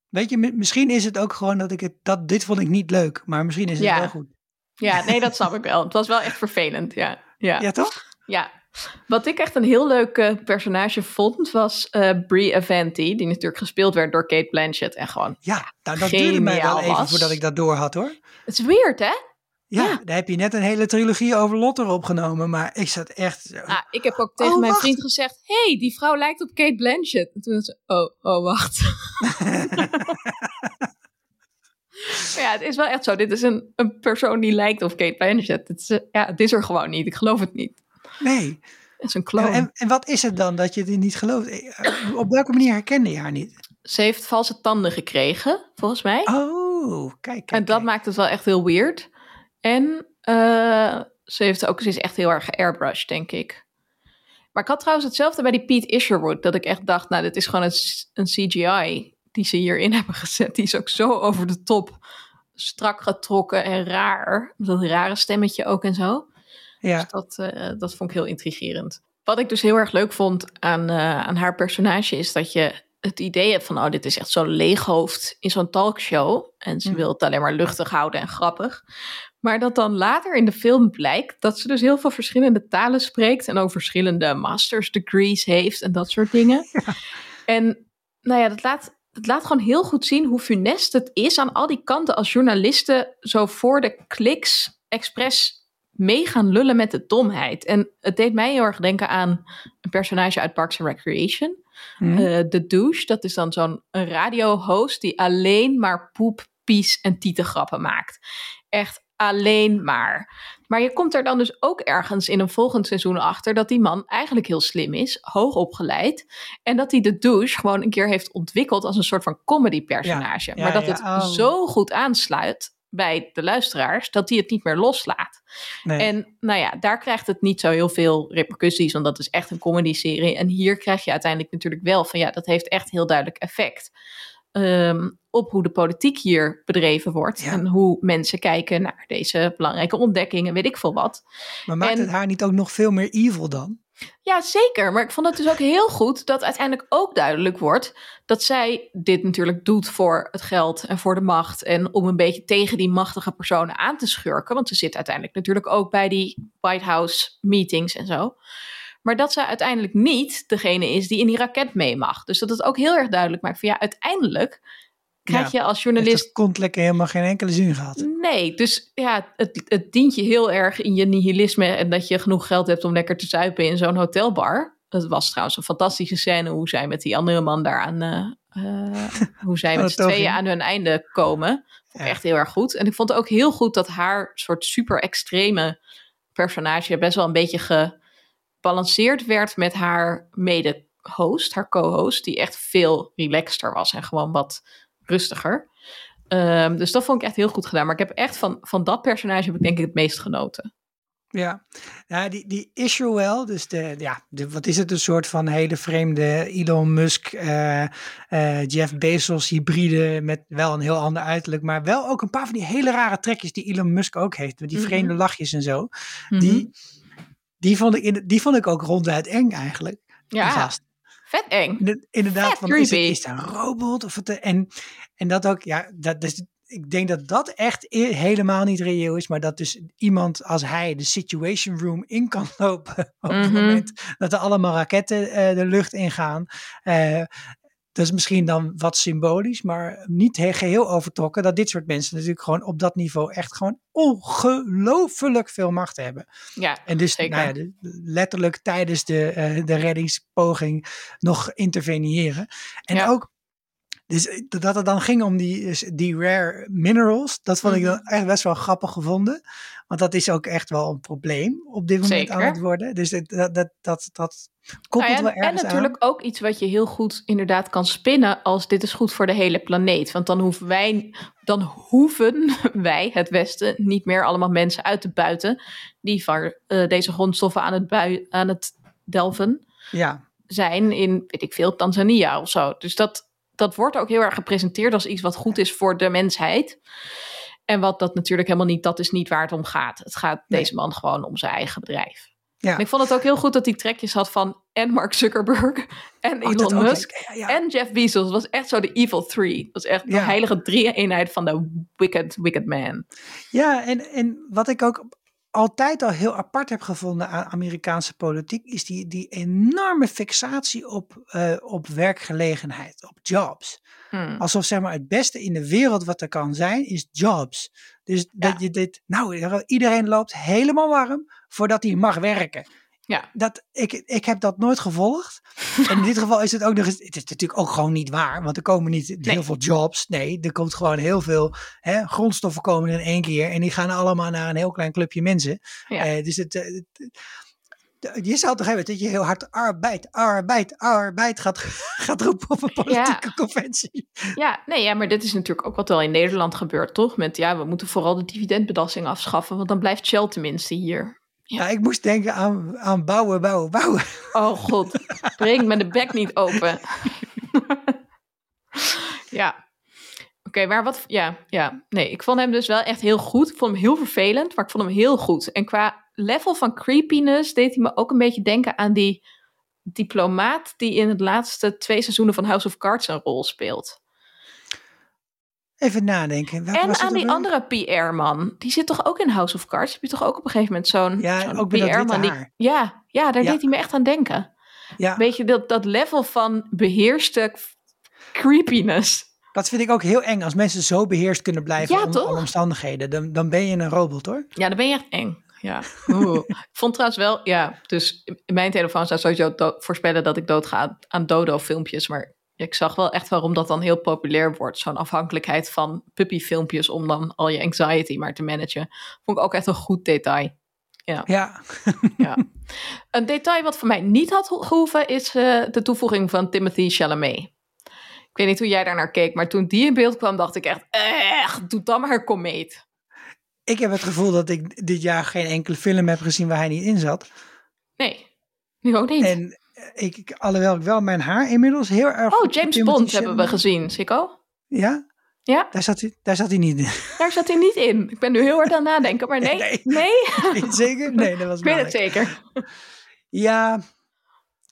weet je, mi- misschien is het ook gewoon dat ik het, dat dit vond ik niet leuk. Maar misschien is het Ja. wel goed. Ja, nee, dat snap ik wel. Het was wel echt vervelend, ja. Ja, Ja, toch? ja. Wat ik echt een heel leuk eh, personage vond, was uh, Brie Avanti. Die natuurlijk gespeeld werd door Kate Blanchett. En gewoon Ja, nou, dat duurde mij wel even was. voordat ik dat door had hoor. Het is weird, hè? Ja, Ja. daar heb je net een hele trilogie over Lotter opgenomen. Maar ik zat echt... ik heb ook tegen Oh, mijn wacht. vriend gezegd: hey, die vrouw lijkt op Kate Blanchett. En toen was ze: oh, oh, wacht. Ja, het is wel echt zo. Dit is een, een persoon die lijkt op Kate Blanchett. Het is, ja, het is er gewoon niet. Ik geloof het niet. nee. Het is een En, clone. en, en wat is het dan dat je het niet gelooft? Eh, Op welke manier herkende je haar niet? Ze heeft valse tanden gekregen, volgens mij. Oh, kijk. kijk en dat kijk. maakt het wel echt heel weird. En eh, ze, heeft ook, ze is echt heel erg geairbrushed, denk ik. Maar ik had trouwens hetzelfde bij die Pete Isherwood. Dat ik echt dacht, nou, dit is gewoon een, een CGI die ze hierin hebben gezet. Die is ook zo over de top strak getrokken en raar. Dat rare stemmetje ook en zo. Ja, Dus dat, eh, dat vond ik heel intrigerend. Wat ik dus heel erg leuk vond aan, eh, aan haar personage is dat je het idee hebt van, oh, dit is echt zo'n leeghoofd in zo'n talkshow. En ze Hm. wil het alleen maar luchtig houden en grappig. Maar dat dan later in de film blijkt dat ze dus heel veel verschillende talen spreekt en ook verschillende master's degrees heeft en dat soort dingen. En nou ja, dat laat, dat laat gewoon heel goed zien hoe funest het is aan al die kanten als journalisten zo voor de kliks expres mee gaan lullen met de domheid. En het deed mij heel erg denken aan een personage uit Parks and Recreation. Hm. Eh, de douche, dat is dan zo'n een radiohost die alleen maar poep, pies en tietengrappen maakt. Echt alleen maar. Maar je komt er dan dus ook ergens in een volgend seizoen achter dat die man eigenlijk heel slim is, hoog opgeleid. En dat hij de douche gewoon een keer heeft ontwikkeld als een soort van comedy personage. Ja, ja, maar dat ja, het oh. zo goed aansluit bij de luisteraars dat hij het niet meer loslaat. nee. En nou ja, daar krijgt het niet zo heel veel repercussies, want dat is echt een comedy-serie. En hier krijg je uiteindelijk natuurlijk wel van ja, dat heeft echt heel duidelijk effect ehm, op hoe de politiek hier bedreven wordt. Ja. En hoe mensen kijken naar deze belangrijke ontdekkingen, weet ik veel wat. maar maakt en- het haar niet ook nog veel meer evil dan? Ja, zeker. Maar ik vond het dus ook heel goed dat uiteindelijk ook duidelijk wordt dat zij dit natuurlijk doet voor het geld en voor de macht. En om een beetje tegen die machtige personen aan te schurken. Want ze zit uiteindelijk natuurlijk ook bij die White House meetings en zo. Maar dat zij uiteindelijk niet degene is die in die raket mee mag. Dus dat het ook heel erg duidelijk maakt van ja, uiteindelijk krijg je als journalist dat kont lekker helemaal geen enkele zin gehad? Nee, dus ja, het, het dient je heel erg in je nihilisme en dat je genoeg geld hebt om lekker te zuipen in zo'n hotelbar. Dat was trouwens een fantastische scène hoe zij met die andere man daar aan, eh, eh, hoe zij met z'n tweeën aan hun einde komen. Vond ik Ja. echt heel erg goed. En ik vond ook heel goed dat haar soort super extreme personage best wel een beetje gebalanceerd werd met haar mede-host, haar co-host, die echt veel relaxter was en gewoon wat rustiger. Ehm, dus dat vond ik echt heel goed gedaan. Maar ik heb echt van, van dat personage heb ik denk ik het meest genoten. Ja, ja die, die Israel, dus de, ja, de, wat is het, een soort van hele vreemde Elon Musk, eh, eh, Jeff Bezos hybride met wel een heel ander uiterlijk, maar wel ook een paar van die hele rare trekjes die Elon Musk ook heeft, met die Mhm. vreemde lachjes en zo. Mhm. Die, die, vond ik in, die vond ik ook ronduit eng eigenlijk, ja, gast. vet eng. Inde- Inderdaad, Vet van, is, het, is het een robot? Of het, en, en dat ook, ja, dat, dus, ik denk dat dat echt helemaal niet reëel is, maar dat dus iemand als hij de Situation Room in kan lopen op het Mhm. moment dat er allemaal raketten eh, de lucht ingaan. Eh dat is misschien dan wat symbolisch, maar niet he- geheel overtrokken dat dit soort mensen natuurlijk gewoon op dat niveau echt gewoon ongelooflijk veel macht hebben. Ja, En dus Zeker. nou ja, de- letterlijk tijdens de, eh, de reddingspoging nog interveneren. En Ja. ook, dus eh, dat het dan ging om die, die rare minerals, dat vond ik dan Mhm. echt best wel grappig gevonden. Want dat is ook echt wel een probleem op dit moment aan het worden. Dus dat, dat, dat, dat, dat koppelt Nou ja, wel en, ergens en natuurlijk ook iets wat je heel goed inderdaad kan spinnen als dit is goed voor de hele planeet. Want dan hoeven wij, dan hoeven wij, het Westen, niet meer allemaal mensen uit te buiten die van eh, deze grondstoffen aan het, bui, aan het delven aan. Ja, zijn in, weet ik veel, Tanzania of zo. Dus dat, dat wordt ook heel erg gepresenteerd als iets wat goed is voor de mensheid. En wat dat natuurlijk helemaal niet, dat is niet waar het om gaat. Het gaat Nee. deze man gewoon om zijn eigen bedrijf. Ja. En ik vond het ook heel goed dat hij trekjes had van en Mark Zuckerberg en Oh, Elon Musk ja, ja. en Jeff Bezos. Het was echt zo de evil three. Dat was echt de heilige drie-eenheid van de wicked, wicked man. Ja, en, en wat ik ook altijd al heel apart heb gevonden aan Amerikaanse politiek, is die, die enorme fixatie op, uh, op werkgelegenheid, op jobs. Hmm. Alsof zeg maar het beste in de wereld wat er kan zijn, is jobs. Dus dat je dit, nou, iedereen loopt helemaal warm voordat hij mag werken. Ja. Dat, ik, ik heb dat nooit gevolgd. en in dit geval is het ook nog eens. Het is natuurlijk ook gewoon niet waar. Want er komen niet heel veel jobs. Nee, er komt gewoon heel veel hè, grondstoffen komen in één keer. En die gaan allemaal naar een heel klein clubje mensen. Ja. Uh, dus het, uh, je zou toch hebben dat je heel hard arbeid, arbeid, arbeid gaat, gaat roepen op een politieke conventie. Ja, nee, ja, maar dit is natuurlijk ook wat wel in Nederland gebeurt, toch? Met ja, we moeten vooral de dividendbelasting afschaffen, want dan blijft Shell tenminste hier. Ja, ik moest denken aan, aan bouwen, bouwen, bouwen. Oh god, breng me de bek niet open. ja. Oké, maar wat... Ja, ja. Nee, ik vond hem dus wel echt heel goed. Ik vond hem heel vervelend, maar ik vond hem heel goed. En qua level van creepiness deed hij me ook een beetje denken aan die diplomaat... die in het laatste twee seizoenen van House of Cards een rol speelt. Even nadenken. en aan die andere PR-man. Die zit toch ook in House of Cards? Heb je toch ook op een gegeven moment zo'n ja, PR-man? Die, ja, ja, daar deed hij me echt aan denken. Ja. Weet je, dat, dat level van beheerste creepiness. Dat vind ik ook heel eng. Als mensen zo beheerst kunnen blijven ja, onder omstandigheden. Dan, dan ben je een robot hoor. Ja, dan ben je echt eng. Ja. ik vond trouwens wel, ja, dus mijn telefoon zou sowieso voorspellen dat ik doodga aan dodo-filmpjes. Maar ik zag wel echt waarom dat dan heel populair wordt. Zo'n afhankelijkheid van puppyfilmpjes om dan al je anxiety maar te managen. Vond ik ook echt een goed detail. Ja. ja. ja. Een detail wat voor mij niet had gehoeven is uh, de toevoeging van Timothy Chalamet. Ik weet niet hoe jij daar naar keek, maar toen die in beeld kwam, dacht ik echt, echt, doe dan maar komeet. Ik heb het gevoel dat ik dit jaar geen enkele film heb gezien waar hij niet in zat. Nee, nu ook niet. En ik, alhoewel ik wel mijn haar inmiddels heel erg... Oh, James Bond hebben we gezien, Sikko. Ja? Ja. Daar zat, hij, daar zat hij niet in. Daar zat hij niet in. Ik ben nu heel hard aan nadenken, maar nee. Nee? nee? zeker? Nee, dat was Ik weet het zeker. Ja,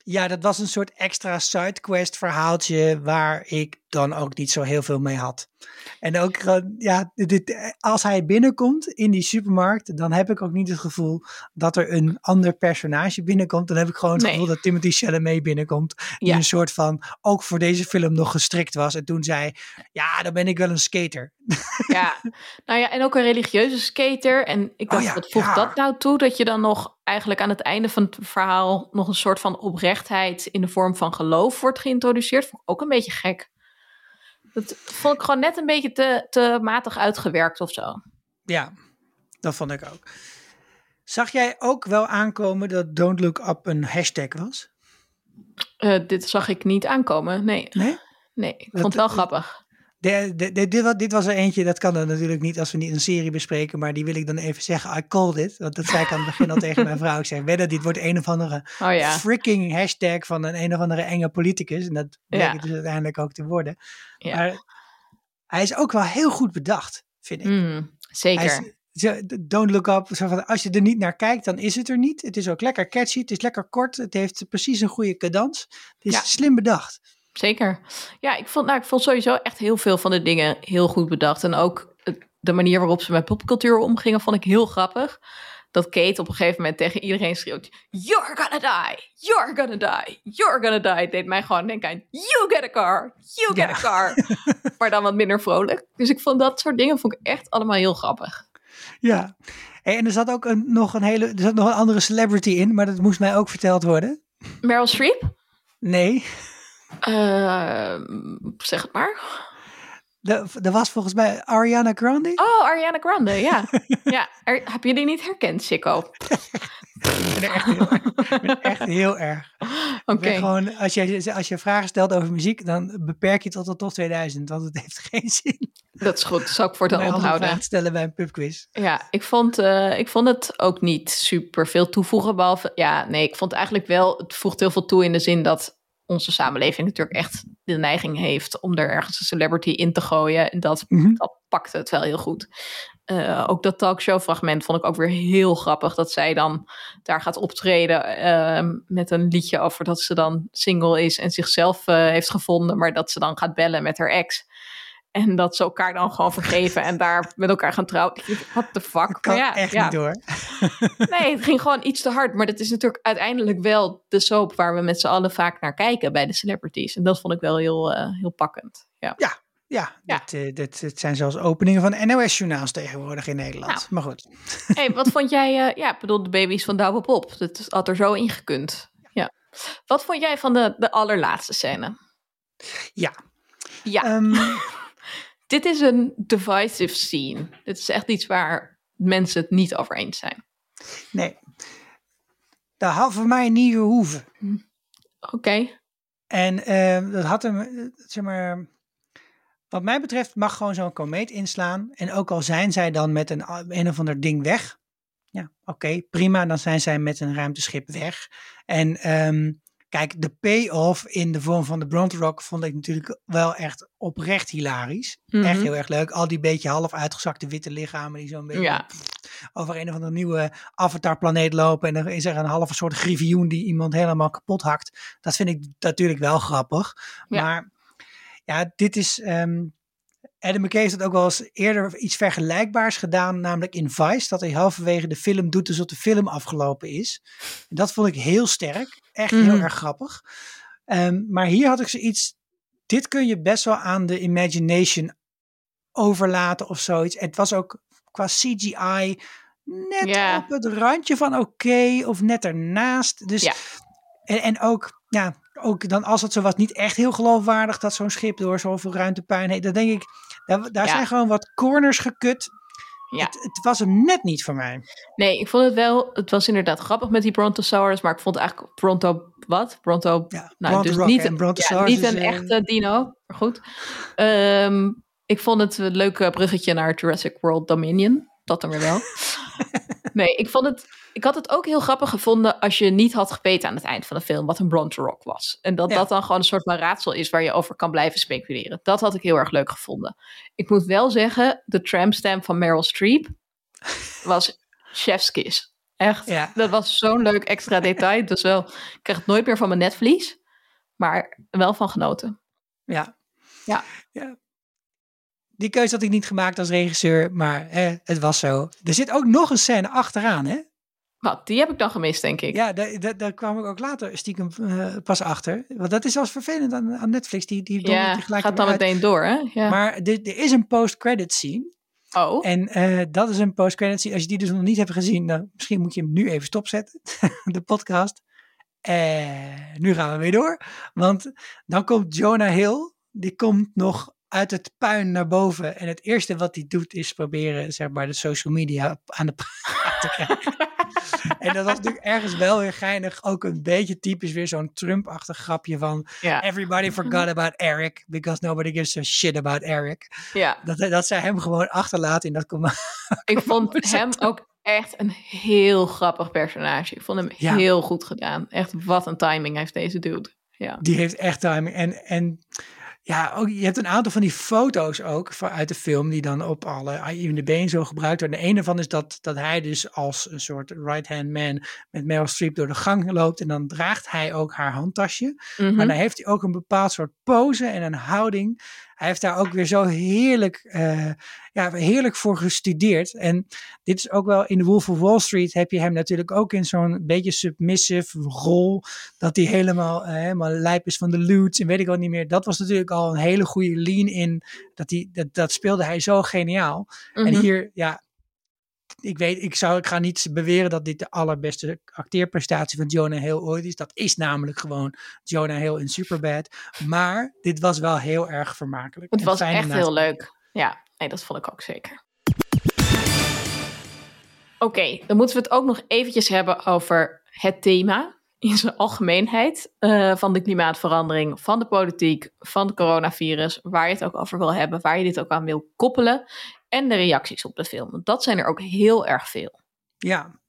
ja, dat was een soort extra sidequest verhaaltje waar ik dan ook niet zo heel veel mee had. En ook, ja, dit, als hij binnenkomt in die supermarkt, dan heb ik ook niet het gevoel dat er een ander personage binnenkomt. Dan heb ik gewoon het gevoel dat Timothy Chalamet binnenkomt. Die een soort van, ook voor deze film nog gestrikt was. En toen zei, ja, dan ben ik wel een skater. Ja, nou ja, en ook een religieuze skater. En ik dacht, oh wat voegt dat nou toe? Dat je dan nog eigenlijk aan het einde van het verhaal nog een soort van oprechtheid in de vorm van geloof wordt geïntroduceerd. Vond ik ook een beetje gek. Dat vond ik gewoon net een beetje te, te matig uitgewerkt of zo. Ja, dat vond ik ook. Zag jij ook wel aankomen dat Don't Look Up een hashtag was? Uh, dit zag ik niet aankomen, nee. Nee? Nee, ik vond het wel grappig. De, de, de, dit, dit, was er eentje, dat kan dan natuurlijk niet als we niet een serie bespreken, maar die wil ik dan even zeggen. I called it. Want dat zei ik aan het begin al tegen mijn vrouw. Ik zeg, wedden, dit wordt een of andere oh, ja. freaking hashtag van een een of andere enge politicus. En dat bleek ja. dus uiteindelijk ook te worden. Ja. Maar hij is ook wel heel goed bedacht, vind ik. Mm, zeker. don't look up. Zo van, als je er niet naar kijkt, dan is het er niet. Het is ook lekker catchy, het is lekker kort. Het heeft precies een goede cadans. Het is slim bedacht. Zeker. Ja, ik vond, nou, ik vond sowieso echt heel veel van de dingen heel goed bedacht. En ook de manier waarop ze met popcultuur omgingen, vond ik heel grappig. Dat Kate op een gegeven moment tegen iedereen schreeuwt: You're gonna die, you're gonna die, you're gonna die. deed mij gewoon denken aan: You get a car, you get a car. maar dan wat minder vrolijk. Dus ik vond dat soort dingen vond ik echt allemaal heel grappig. Ja, en er zat ook een, nog een hele, er zat nog een andere celebrity in, maar dat moest mij ook verteld worden. Meryl Streep? Nee. Uh, zeg het maar. Er was volgens mij Ariana Grande. Oh, Ariana Grande, ja. ja heb je die niet herkend, Chico? ik ben echt heel erg. echt heel erg. Gewoon, als je, als je vragen stelt over muziek, dan beperk je het tot de top 2000, want het heeft geen zin. Dat is goed, dat zal ik voor te onthouden. stellen bij een pubquiz. Ja, ik vond, uh, ik vond het ook niet super veel toevoegen, behalve, ja, nee, ik vond eigenlijk wel, het voegt heel veel toe in de zin dat onze samenleving natuurlijk echt de neiging heeft om er ergens een celebrity in te gooien. En dat, mm dat pakte het wel heel goed. Uh, ook dat talkshow fragment vond ik ook weer heel grappig. Dat zij dan daar gaat optreden uh, met een liedje over dat ze dan single is en zichzelf uh, heeft gevonden. Maar dat ze dan gaat bellen met haar ex. En dat ze elkaar dan gewoon vergeven en daar met elkaar gaan trouwen. What the fuck? Kan Maar ja, echt ja. niet door. Nee, het ging gewoon iets te hard. Maar dat is natuurlijk uiteindelijk wel de soap waar we met z'n allen vaak naar kijken bij de celebrities. En dat vond ik wel heel, eh, heel pakkend. Ja. Ja, Ja. Dit, eh, dit, dit zijn zelfs openingen van NOS-journaals tegenwoordig in Nederland. Nou. Maar goed. Hey, wat vond jij? eh, ja, bedoel, de baby's van Douwe Pop. Dat had er zo in gekund. Ja. Wat vond jij van de, de allerlaatste scène? Ja. Ja, Ehm, dit is een divisive scene. Dit is echt iets waar mensen het niet over eens zijn. nee. Dat had voor mij niet gehoeven. Oké. En ehm, dat had hem, eh, zeg maar, wat mij betreft mag gewoon zo'n komeet inslaan. En ook al zijn zij dan met een, een of ander ding weg. Ja, oké, prima. Dan zijn zij met een ruimteschip weg. En ehm, kijk, de payoff in de vorm van de Bronte Rock vond ik natuurlijk wel echt oprecht hilarisch. Mhm. Echt heel erg leuk. Al die beetje half uitgezakte witte lichamen die zo'n beetje Ja. over een of andere nieuwe avatarplaneet lopen. En dan is er een halve soort griffioen die iemand helemaal kapot hakt. Dat vind ik natuurlijk wel grappig. Ja. Maar ja, dit is... ehm Adam McKay heeft het ook wel eens eerder iets vergelijkbaars gedaan, namelijk in Vice, dat hij halverwege de film doet alsof de film afgelopen is. En dat vond ik heel sterk, echt heel Mhm. erg grappig. Ehm, maar hier had ik zoiets, dit kun je best wel aan de imagination overlaten of zoiets. Het was ook qua CGI net op het randje van oké of net ernaast. Dus, en, en ook, ja, ook dan als het zo was, niet echt heel geloofwaardig dat zo'n schip door zoveel ruimtepuin heen. Dan denk ik, daar, daar Ja. zijn gewoon wat corners gekut. Ja. Het, het was hem net niet voor mij. Nee, ik vond het wel. Het was inderdaad grappig met die Brontosaurus, maar ik vond eigenlijk Bronto wat? Bronto. Ja, Nou, Bronto dus niet, en ja, niet een eh, echte dino, maar goed. Ehm, ik vond het een leuk bruggetje naar Jurassic World Dominion. Dat dan weer wel. nee, ik vond het. Ik had het ook heel grappig gevonden als je niet had geweten aan het eind van de film wat een Bronto-rock was. En dat Ja. dat dan gewoon een soort van raadsel is waar je over kan blijven speculeren. Dat had ik heel erg leuk gevonden. Ik moet wel zeggen, de tramstamp van Meryl Streep was chef's kiss. Echt. Ja. Dat was zo'n leuk extra detail. Dus wel, ik krijg het nooit meer van mijn netvlies. Maar wel van genoten. Ja. Ja. ja. Die keuze had ik niet gemaakt als regisseur, maar het was zo. Er zit ook nog een scène achteraan, hè? Wat, die heb ik dan gemist, denk ik. Ja, daar, kwam ik ook later stiekem eh, pas achter. Want dat is eens vervelend aan, aan Netflix. Die, die Ja, gelijk gaat dan meteen door, hè? Ja. Maar er, er is een post-credit scene. oh, En eh, dat is een post-credit scene. Als je die dus nog niet hebt gezien, dan misschien moet je hem nu even stopzetten. de podcast. En nu gaan we weer door. Want dan komt Jonah Hill. Die komt nog uit het puin naar boven. En het eerste wat hij doet is proberen, zeg maar, de social media aan de te krijgen. en dat was natuurlijk ergens wel weer geinig. Ook een beetje typisch weer zo'n Trump-achtig grapje van... ja. Everybody forgot about Eric, because nobody gives a shit about Eric. ja. Dat, dat zij hem gewoon achterlaten in dat commando. Ik vond hem ook echt een heel grappig personage. Ik vond hem Ja. heel goed gedaan. Echt, wat een timing heeft deze dude. Ja. Die heeft echt timing. En, en ja, ook, je hebt een aantal van die foto's ook van, uit de film die dan op alle IMDb en zo gebruikt worden. De ene van is dat, dat hij dus als een soort right-hand man met Meryl Streep door de gang loopt. En dan draagt hij ook haar handtasje. Mhm. Maar dan heeft hij ook een bepaald soort pose en een houding. Hij heeft daar ook weer zo heerlijk, eh, ja, heerlijk voor gestudeerd. En dit is ook wel in The Wolf of Wall Street heb je hem natuurlijk ook in zo'n beetje submissive rol. Dat hij helemaal, eh, helemaal lijp is van de loot en weet ik wat niet meer. Dat was natuurlijk al een hele goede lean in. Dat, hij, dat, dat speelde hij zo geniaal. En Mhm. hier, ja, ik weet, ik, zou, ik ga niet beweren dat dit de allerbeste acteerprestatie van Jonah Hill ooit is. Dat is namelijk gewoon Jonah Hill in Superbad. Maar dit was wel heel erg vermakelijk. Het was echt heel leuk. Ja, nee, dat vond ik ook zeker. Oké, dan moeten we het ook nog eventjes hebben over het thema in zijn algemeenheid eh, van de klimaatverandering, van de politiek, van het coronavirus, waar je het ook over wil hebben, waar je dit ook aan wil koppelen en de reacties op de film. Want dat zijn er ook heel erg veel. Ja.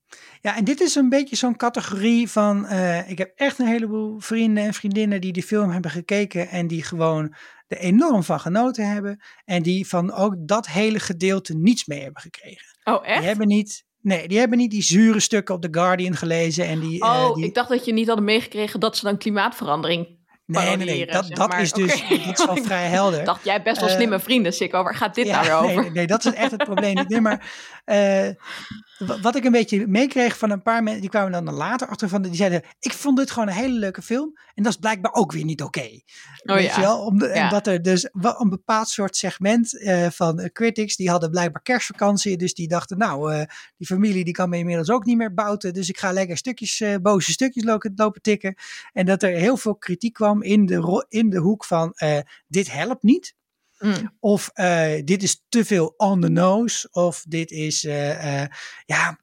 ja, en dit is een beetje zo'n categorie van... eh, ik heb echt een heleboel vrienden en vriendinnen die die film hebben gekeken... en die gewoon er enorm van genoten hebben... en die van ook dat hele gedeelte niets mee hebben gekregen. Oh, echt? Die hebben niet... Nee, die hebben niet die zure stukken op The Guardian gelezen en die... eh, Oh, die, ik dacht dat je niet hadden meegekregen dat ze dan klimaatverandering Nee, nee, nee. Dat, dat is dus okay. dat is wel vrij helder. dacht jij best wel slimme uh, vrienden, Sikko. Waar gaat dit ja, nou weer over? Nee, nee, dat is echt het probleem niet. Nee, maar uh, wat ik een beetje meekreeg van een paar mensen, die kwamen dan later achter van, die zeiden, ik vond dit gewoon een hele leuke film. En dat is blijkbaar ook weer niet oké. Okay. Oh, Weet ja. je wel? Om de, Ja. En dat er dus een bepaald soort segment uh, van critics, die hadden blijkbaar kerstvakantie. Dus die dachten, nou, uh, die familie die kan me inmiddels ook niet meer bouten. Dus ik ga lekker stukjes, uh, boze stukjes lopen, lopen tikken. En dat er heel veel kritiek kwam in de, in de hoek van, dit helpt niet. Mm. Of uh, dit is te veel on the nose. Of dit is, uh, uh, ja.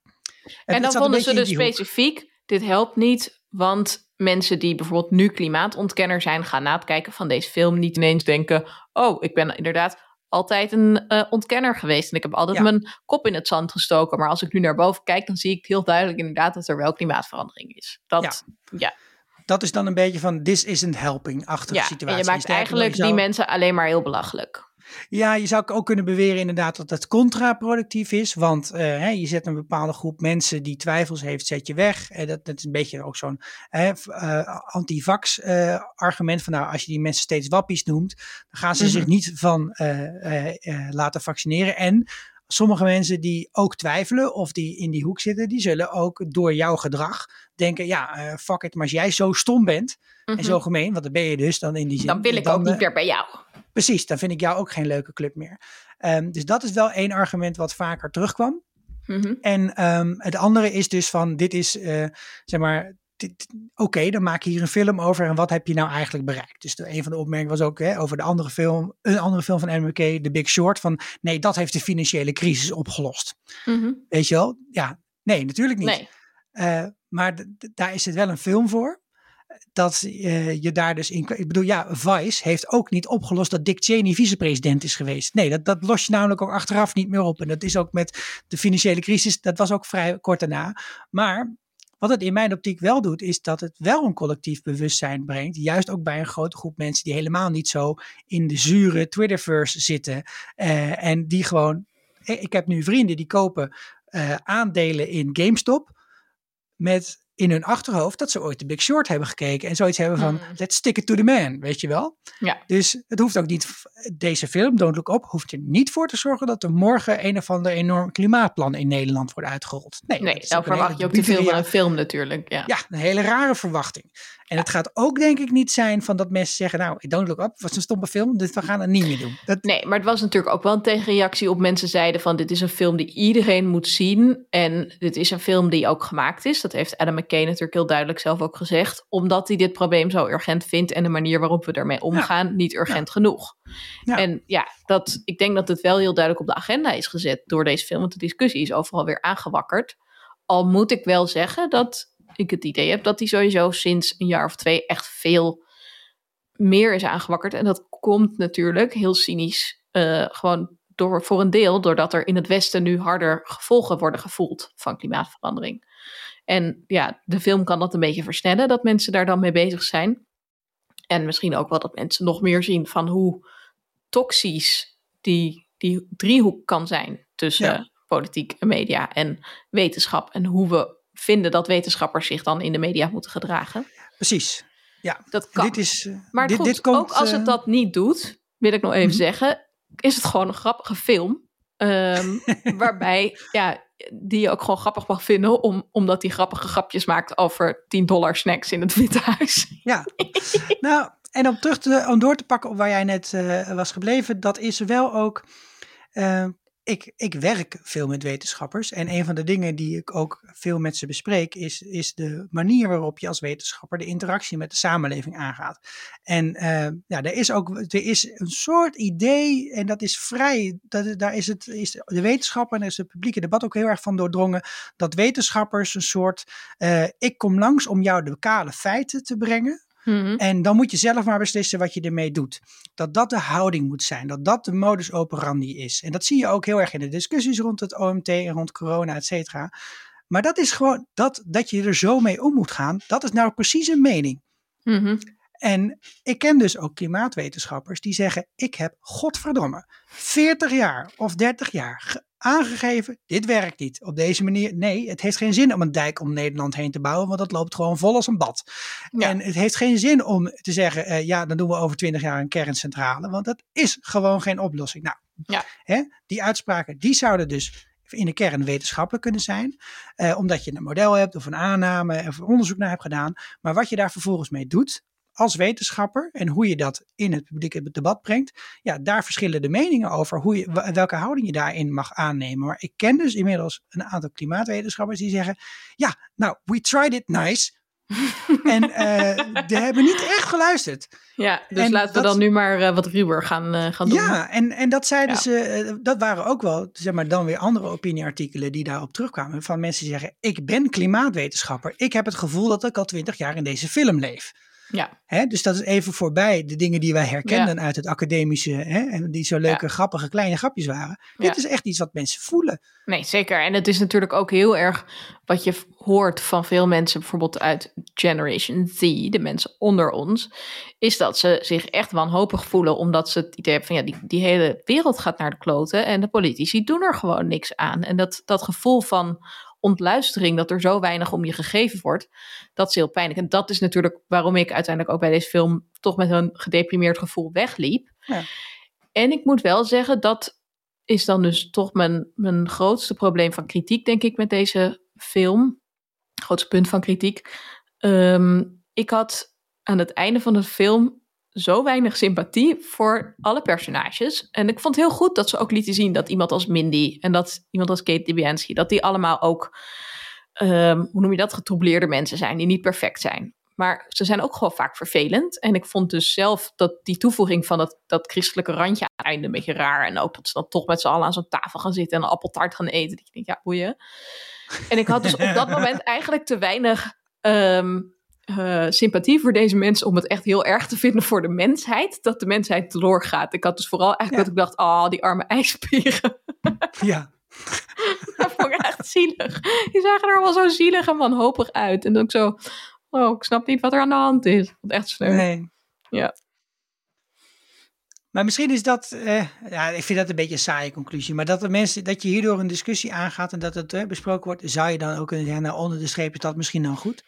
En dan vonden ze dus specifiek, dit helpt niet, want mensen die bijvoorbeeld nu klimaatontkenner zijn, gaan na het kijken van deze film niet ineens denken, oh, ik ben inderdaad altijd een uh, ontkenner geweest en ik heb altijd ja. mijn kop in het zand gestoken. Maar als ik nu naar boven kijk, dan zie ik heel duidelijk inderdaad dat er wel klimaatverandering is. Dat, ja. ja. Dat is dan een beetje van this isn't helping-achtige ja, situatie. En je maakt eigenlijk zou... die mensen alleen maar heel belachelijk. Ja, je zou ook kunnen beweren inderdaad dat het contraproductief is. Want uh, hè, je zet een bepaalde groep mensen die twijfels heeft, zet je weg. En dat, dat is een beetje ook zo'n uh, antivax uh, argument. Van nou, als je die mensen steeds wappies noemt, dan gaan ze mm -hmm. zich niet van laten vaccineren. En sommige mensen die ook twijfelen of die in die hoek zitten, die zullen ook door jouw gedrag denken, ja, uh, fuck it, maar als jij zo stom bent mm -hmm. en zo gemeen, want dan ben je dus dan in die zin. Dan wil ik dan, ook niet meer bij jou. Precies, dan vind ik jou ook geen leuke club meer. Um, dus dat is wel één argument wat vaker terugkwam. Mm -hmm. En um, het andere is dus van, dit is, uh, zeg maar, oké, okay, dan maak je hier een film over en wat heb je nou eigenlijk bereikt? Dus de, een van de opmerkingen was ook hè, over de andere film, een andere film van MWK, The Big Short, van nee, dat heeft de financiële crisis opgelost. Mm -hmm. Weet je wel? Ja, nee, natuurlijk niet. Nee. Uh, maar daar is het wel een film voor. Dat uh, je daar dus in. Ik bedoel, ja, Vice heeft ook niet opgelost dat Dick Cheney vicepresident is geweest. Nee, dat, dat los je namelijk ook achteraf niet meer op. En dat is ook met de financiële crisis, dat was ook vrij kort daarna. Maar wat het in mijn optiek wel doet, is dat het wel een collectief bewustzijn brengt. Juist ook bij een grote groep mensen die helemaal niet zo in de zure Twitterverse zitten. Uh, en die gewoon. Ik heb nu vrienden die kopen uh, aandelen in GameStop. Met in hun achterhoofd dat ze ooit de Big Short hebben gekeken. En zoiets hebben van, Hmm. let's stick it to the man, weet je wel. Ja. Dus het hoeft ook niet, deze film, Don't Look Up, hoeft er niet voor te zorgen dat er morgen een of ander enorm klimaatplan in Nederland wordt uitgerold. Nee, nee dan verwacht je ook te veel van een film natuurlijk. Ja. ja, een hele rare verwachting. En het gaat ook denk ik niet zijn van dat mensen zeggen, nou, Don't Look Up was een stomme film, dus we gaan het niet meer doen. Dat... Nee, maar het was natuurlijk ook wel een tegenreactie op mensen zeiden van, dit is een film die iedereen moet zien. En dit is een film die ook gemaakt is. Dat heeft Adam McKay natuurlijk heel duidelijk zelf ook gezegd. Omdat hij dit probleem zo urgent vindt en de manier waarop we ermee omgaan ja. niet urgent ja. genoeg. Ja. En ja, dat, ik denk dat het wel heel duidelijk op de agenda is gezet door deze film. Want de discussie is overal weer aangewakkerd. Al moet ik wel zeggen dat ik het idee heb dat die sowieso sinds een jaar of twee echt veel meer is aangewakkerd. En dat komt natuurlijk heel cynisch uh, gewoon door, voor een deel doordat er in het Westen nu harder gevolgen worden gevoeld van klimaatverandering. En ja, de film kan dat een beetje versnellen, dat mensen daar dan mee bezig zijn. En misschien ook wel dat mensen nog meer zien van hoe toxisch die, die driehoek kan zijn tussen ja. politiek en media en wetenschap. En hoe we vinden dat wetenschappers zich dan in de media moeten gedragen. Precies. Ja, dat kan. Dit is, uh, maar dit, goed, dit komt, ook als het dat niet doet, wil ik nog even mm -hmm. zeggen, is het gewoon een grappige film. Um, waarbij, ja, die je ook gewoon grappig mag vinden, om, omdat hij grappige grapjes maakt over 10 dollar snacks in het Witte Huis. Ja, nou, en om terug te, om door te pakken op waar jij net uh, was gebleven, dat is wel ook. Uh, ik, ik werk veel met wetenschappers en een van de dingen die ik ook veel met ze bespreek is, is de manier waarop je als wetenschapper de interactie met de samenleving aangaat. En uh, ja, er is ook er is een soort idee en dat is vrij, dat, daar is, het, is de wetenschapper en is het publieke debat ook heel erg van doordrongen, dat wetenschappers een soort, uh, ik kom langs om jou de kale feiten te brengen. Mm -hmm. En dan moet je zelf maar beslissen wat je ermee doet. Dat dat de houding moet zijn. Dat dat de modus operandi is. En dat zie je ook heel erg in de discussies rond het OMT en rond corona, et cetera. Maar dat is gewoon, dat, dat je er zo mee om moet gaan, dat is nou precies een mening. Mm -hmm. En ik ken dus ook klimaatwetenschappers die zeggen, ik heb godverdomme 40 jaar of 30 jaar aangegeven, dit werkt niet. Op deze manier, nee, het heeft geen zin om een dijk om Nederland heen te bouwen, want dat loopt gewoon vol als een bad. Ja. En het heeft geen zin om te zeggen, eh, ja, dan doen we over twintig jaar een kerncentrale, want dat is gewoon geen oplossing. Nou, Ja. hè, die uitspraken, die zouden dus in de kern wetenschappelijk kunnen zijn, eh, omdat je een model hebt of een aanname of onderzoek naar hebt gedaan. Maar wat je daar vervolgens mee doet, als wetenschapper en hoe je dat in het publieke debat brengt, ja, daar verschillen de meningen over hoe je, welke houding je daarin mag aannemen. Maar ik ken dus inmiddels een aantal klimaatwetenschappers die zeggen, ja, nou, we tried it nice. en eh die hebben niet echt geluisterd. Ja, dus En laten we dan nu maar eh, wat ruwer gaan, eh, gaan doen. Ja, en, en dat zeiden Ja. ze, dat waren ook wel, zeg maar, dan weer andere opinieartikelen die daarop terugkwamen. Van mensen die zeggen, ik ben klimaatwetenschapper. Ik heb het gevoel dat ik al twintig jaar in deze film leef. Ja, Hè, dus dat is even voorbij de dingen die wij herkenden uit het academische, hè, en die zo leuke, grappige, kleine grapjes waren. Ja. Dit is echt iets wat mensen voelen. nee, zeker. En het is natuurlijk ook heel erg wat je hoort van veel mensen, bijvoorbeeld uit Generation Z, de mensen onder ons, is dat ze zich echt wanhopig voelen, omdat ze het idee hebben van ja, die, die hele wereld gaat naar de kloten en de politici doen er gewoon niks aan. En dat, dat gevoel van ontluistering, dat er zo weinig om je gegeven wordt, dat is heel pijnlijk. En dat is natuurlijk waarom ik uiteindelijk ook bij deze film toch met een gedeprimeerd gevoel wegliep. Ja. En ik moet wel zeggen, dat is dan dus toch mijn, mijn grootste probleem van kritiek, denk ik, met deze film. Grootste punt van kritiek. Ehm, ik had aan het einde van de film zo weinig sympathie voor alle personages. En ik vond het heel goed dat ze ook lieten zien dat iemand als Mindy en dat iemand als Kate Dibiansky, dat die allemaal ook, ehm, hoe noem je dat, getroubleerde mensen zijn, die niet perfect zijn. Maar ze zijn ook gewoon vaak vervelend. En ik vond dus zelf dat die toevoeging van dat, dat christelijke randje aan het einde een beetje raar. En ook dat ze dan toch met z'n allen aan zo'n tafel gaan zitten en een appeltaart gaan eten. Dat je denkt, ja, boeien. En ik had dus op dat moment eigenlijk te weinig ehm, eh, sympathie voor deze mensen om het echt heel erg te vinden voor de mensheid. Dat de mensheid teloor gaat. Ik had dus vooral eigenlijk Ja. dat ik dacht, oh, die arme ijspieren. Ja, Dat vond ik echt zielig. Die zagen er allemaal zo zielig en wanhopig uit. En dan ook zo, oh, ik snap niet wat er aan de hand is. Ik het echt sneu. nee. Ja. Maar misschien is dat, eh, ja, ik vind dat een beetje een saaie conclusie. Maar dat, de mensen, dat je hierdoor een discussie aangaat en dat het eh, besproken wordt, zou je dan ook kunnen zeggen, nou onder de streep is dat misschien dan goed.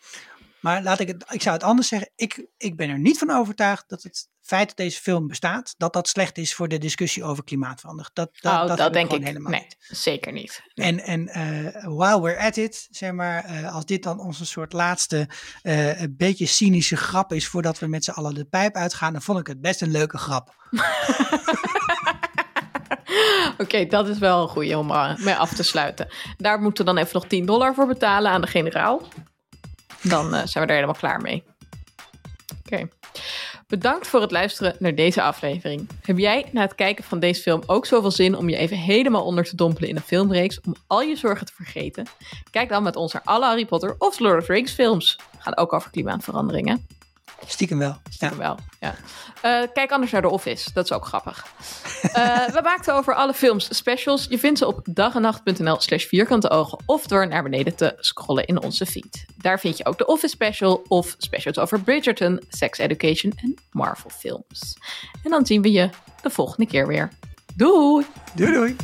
Maar laat ik het, ik zou het anders zeggen. Ik, ik ben er niet van overtuigd dat het feit dat deze film bestaat, dat dat slecht is voor de discussie over klimaatverandering. Dat, dat, oh, dat, denk ik. helemaal Nee, niet. zeker niet. En, en eh, while we're at it, zeg maar, eh, als dit dan onze soort laatste eh, een beetje cynische grap is voordat we met z'n allen de pijp uitgaan, dan vond ik het best een leuke grap. Oké, dat is wel een goede om mee af te sluiten. Daar moeten we dan even nog 10 dollar voor betalen aan de generaal. Dan uh, zijn we er helemaal klaar mee. Oké. Bedankt voor het luisteren naar deze aflevering. Heb jij na het kijken van deze film ook zoveel zin om je even helemaal onder te dompelen in een filmreeks om al je zorgen te vergeten? Kijk dan met ons naar alle Harry Potter of Lord of the Rings films. Gaan ook over klimaatveranderingen. Stiekem wel. Stiekem ja. wel, ja. Uh, kijk anders naar The Office, dat is ook grappig. Uh, we maakten over alle films specials. Je vindt ze op dagenacht.nl slash vierkante ogen of door naar beneden te scrollen in onze feed. Daar vind je ook de Office special of specials over Bridgerton, Sex Education en Marvel films. En dan zien we je de volgende keer weer. Doei! Doei doei!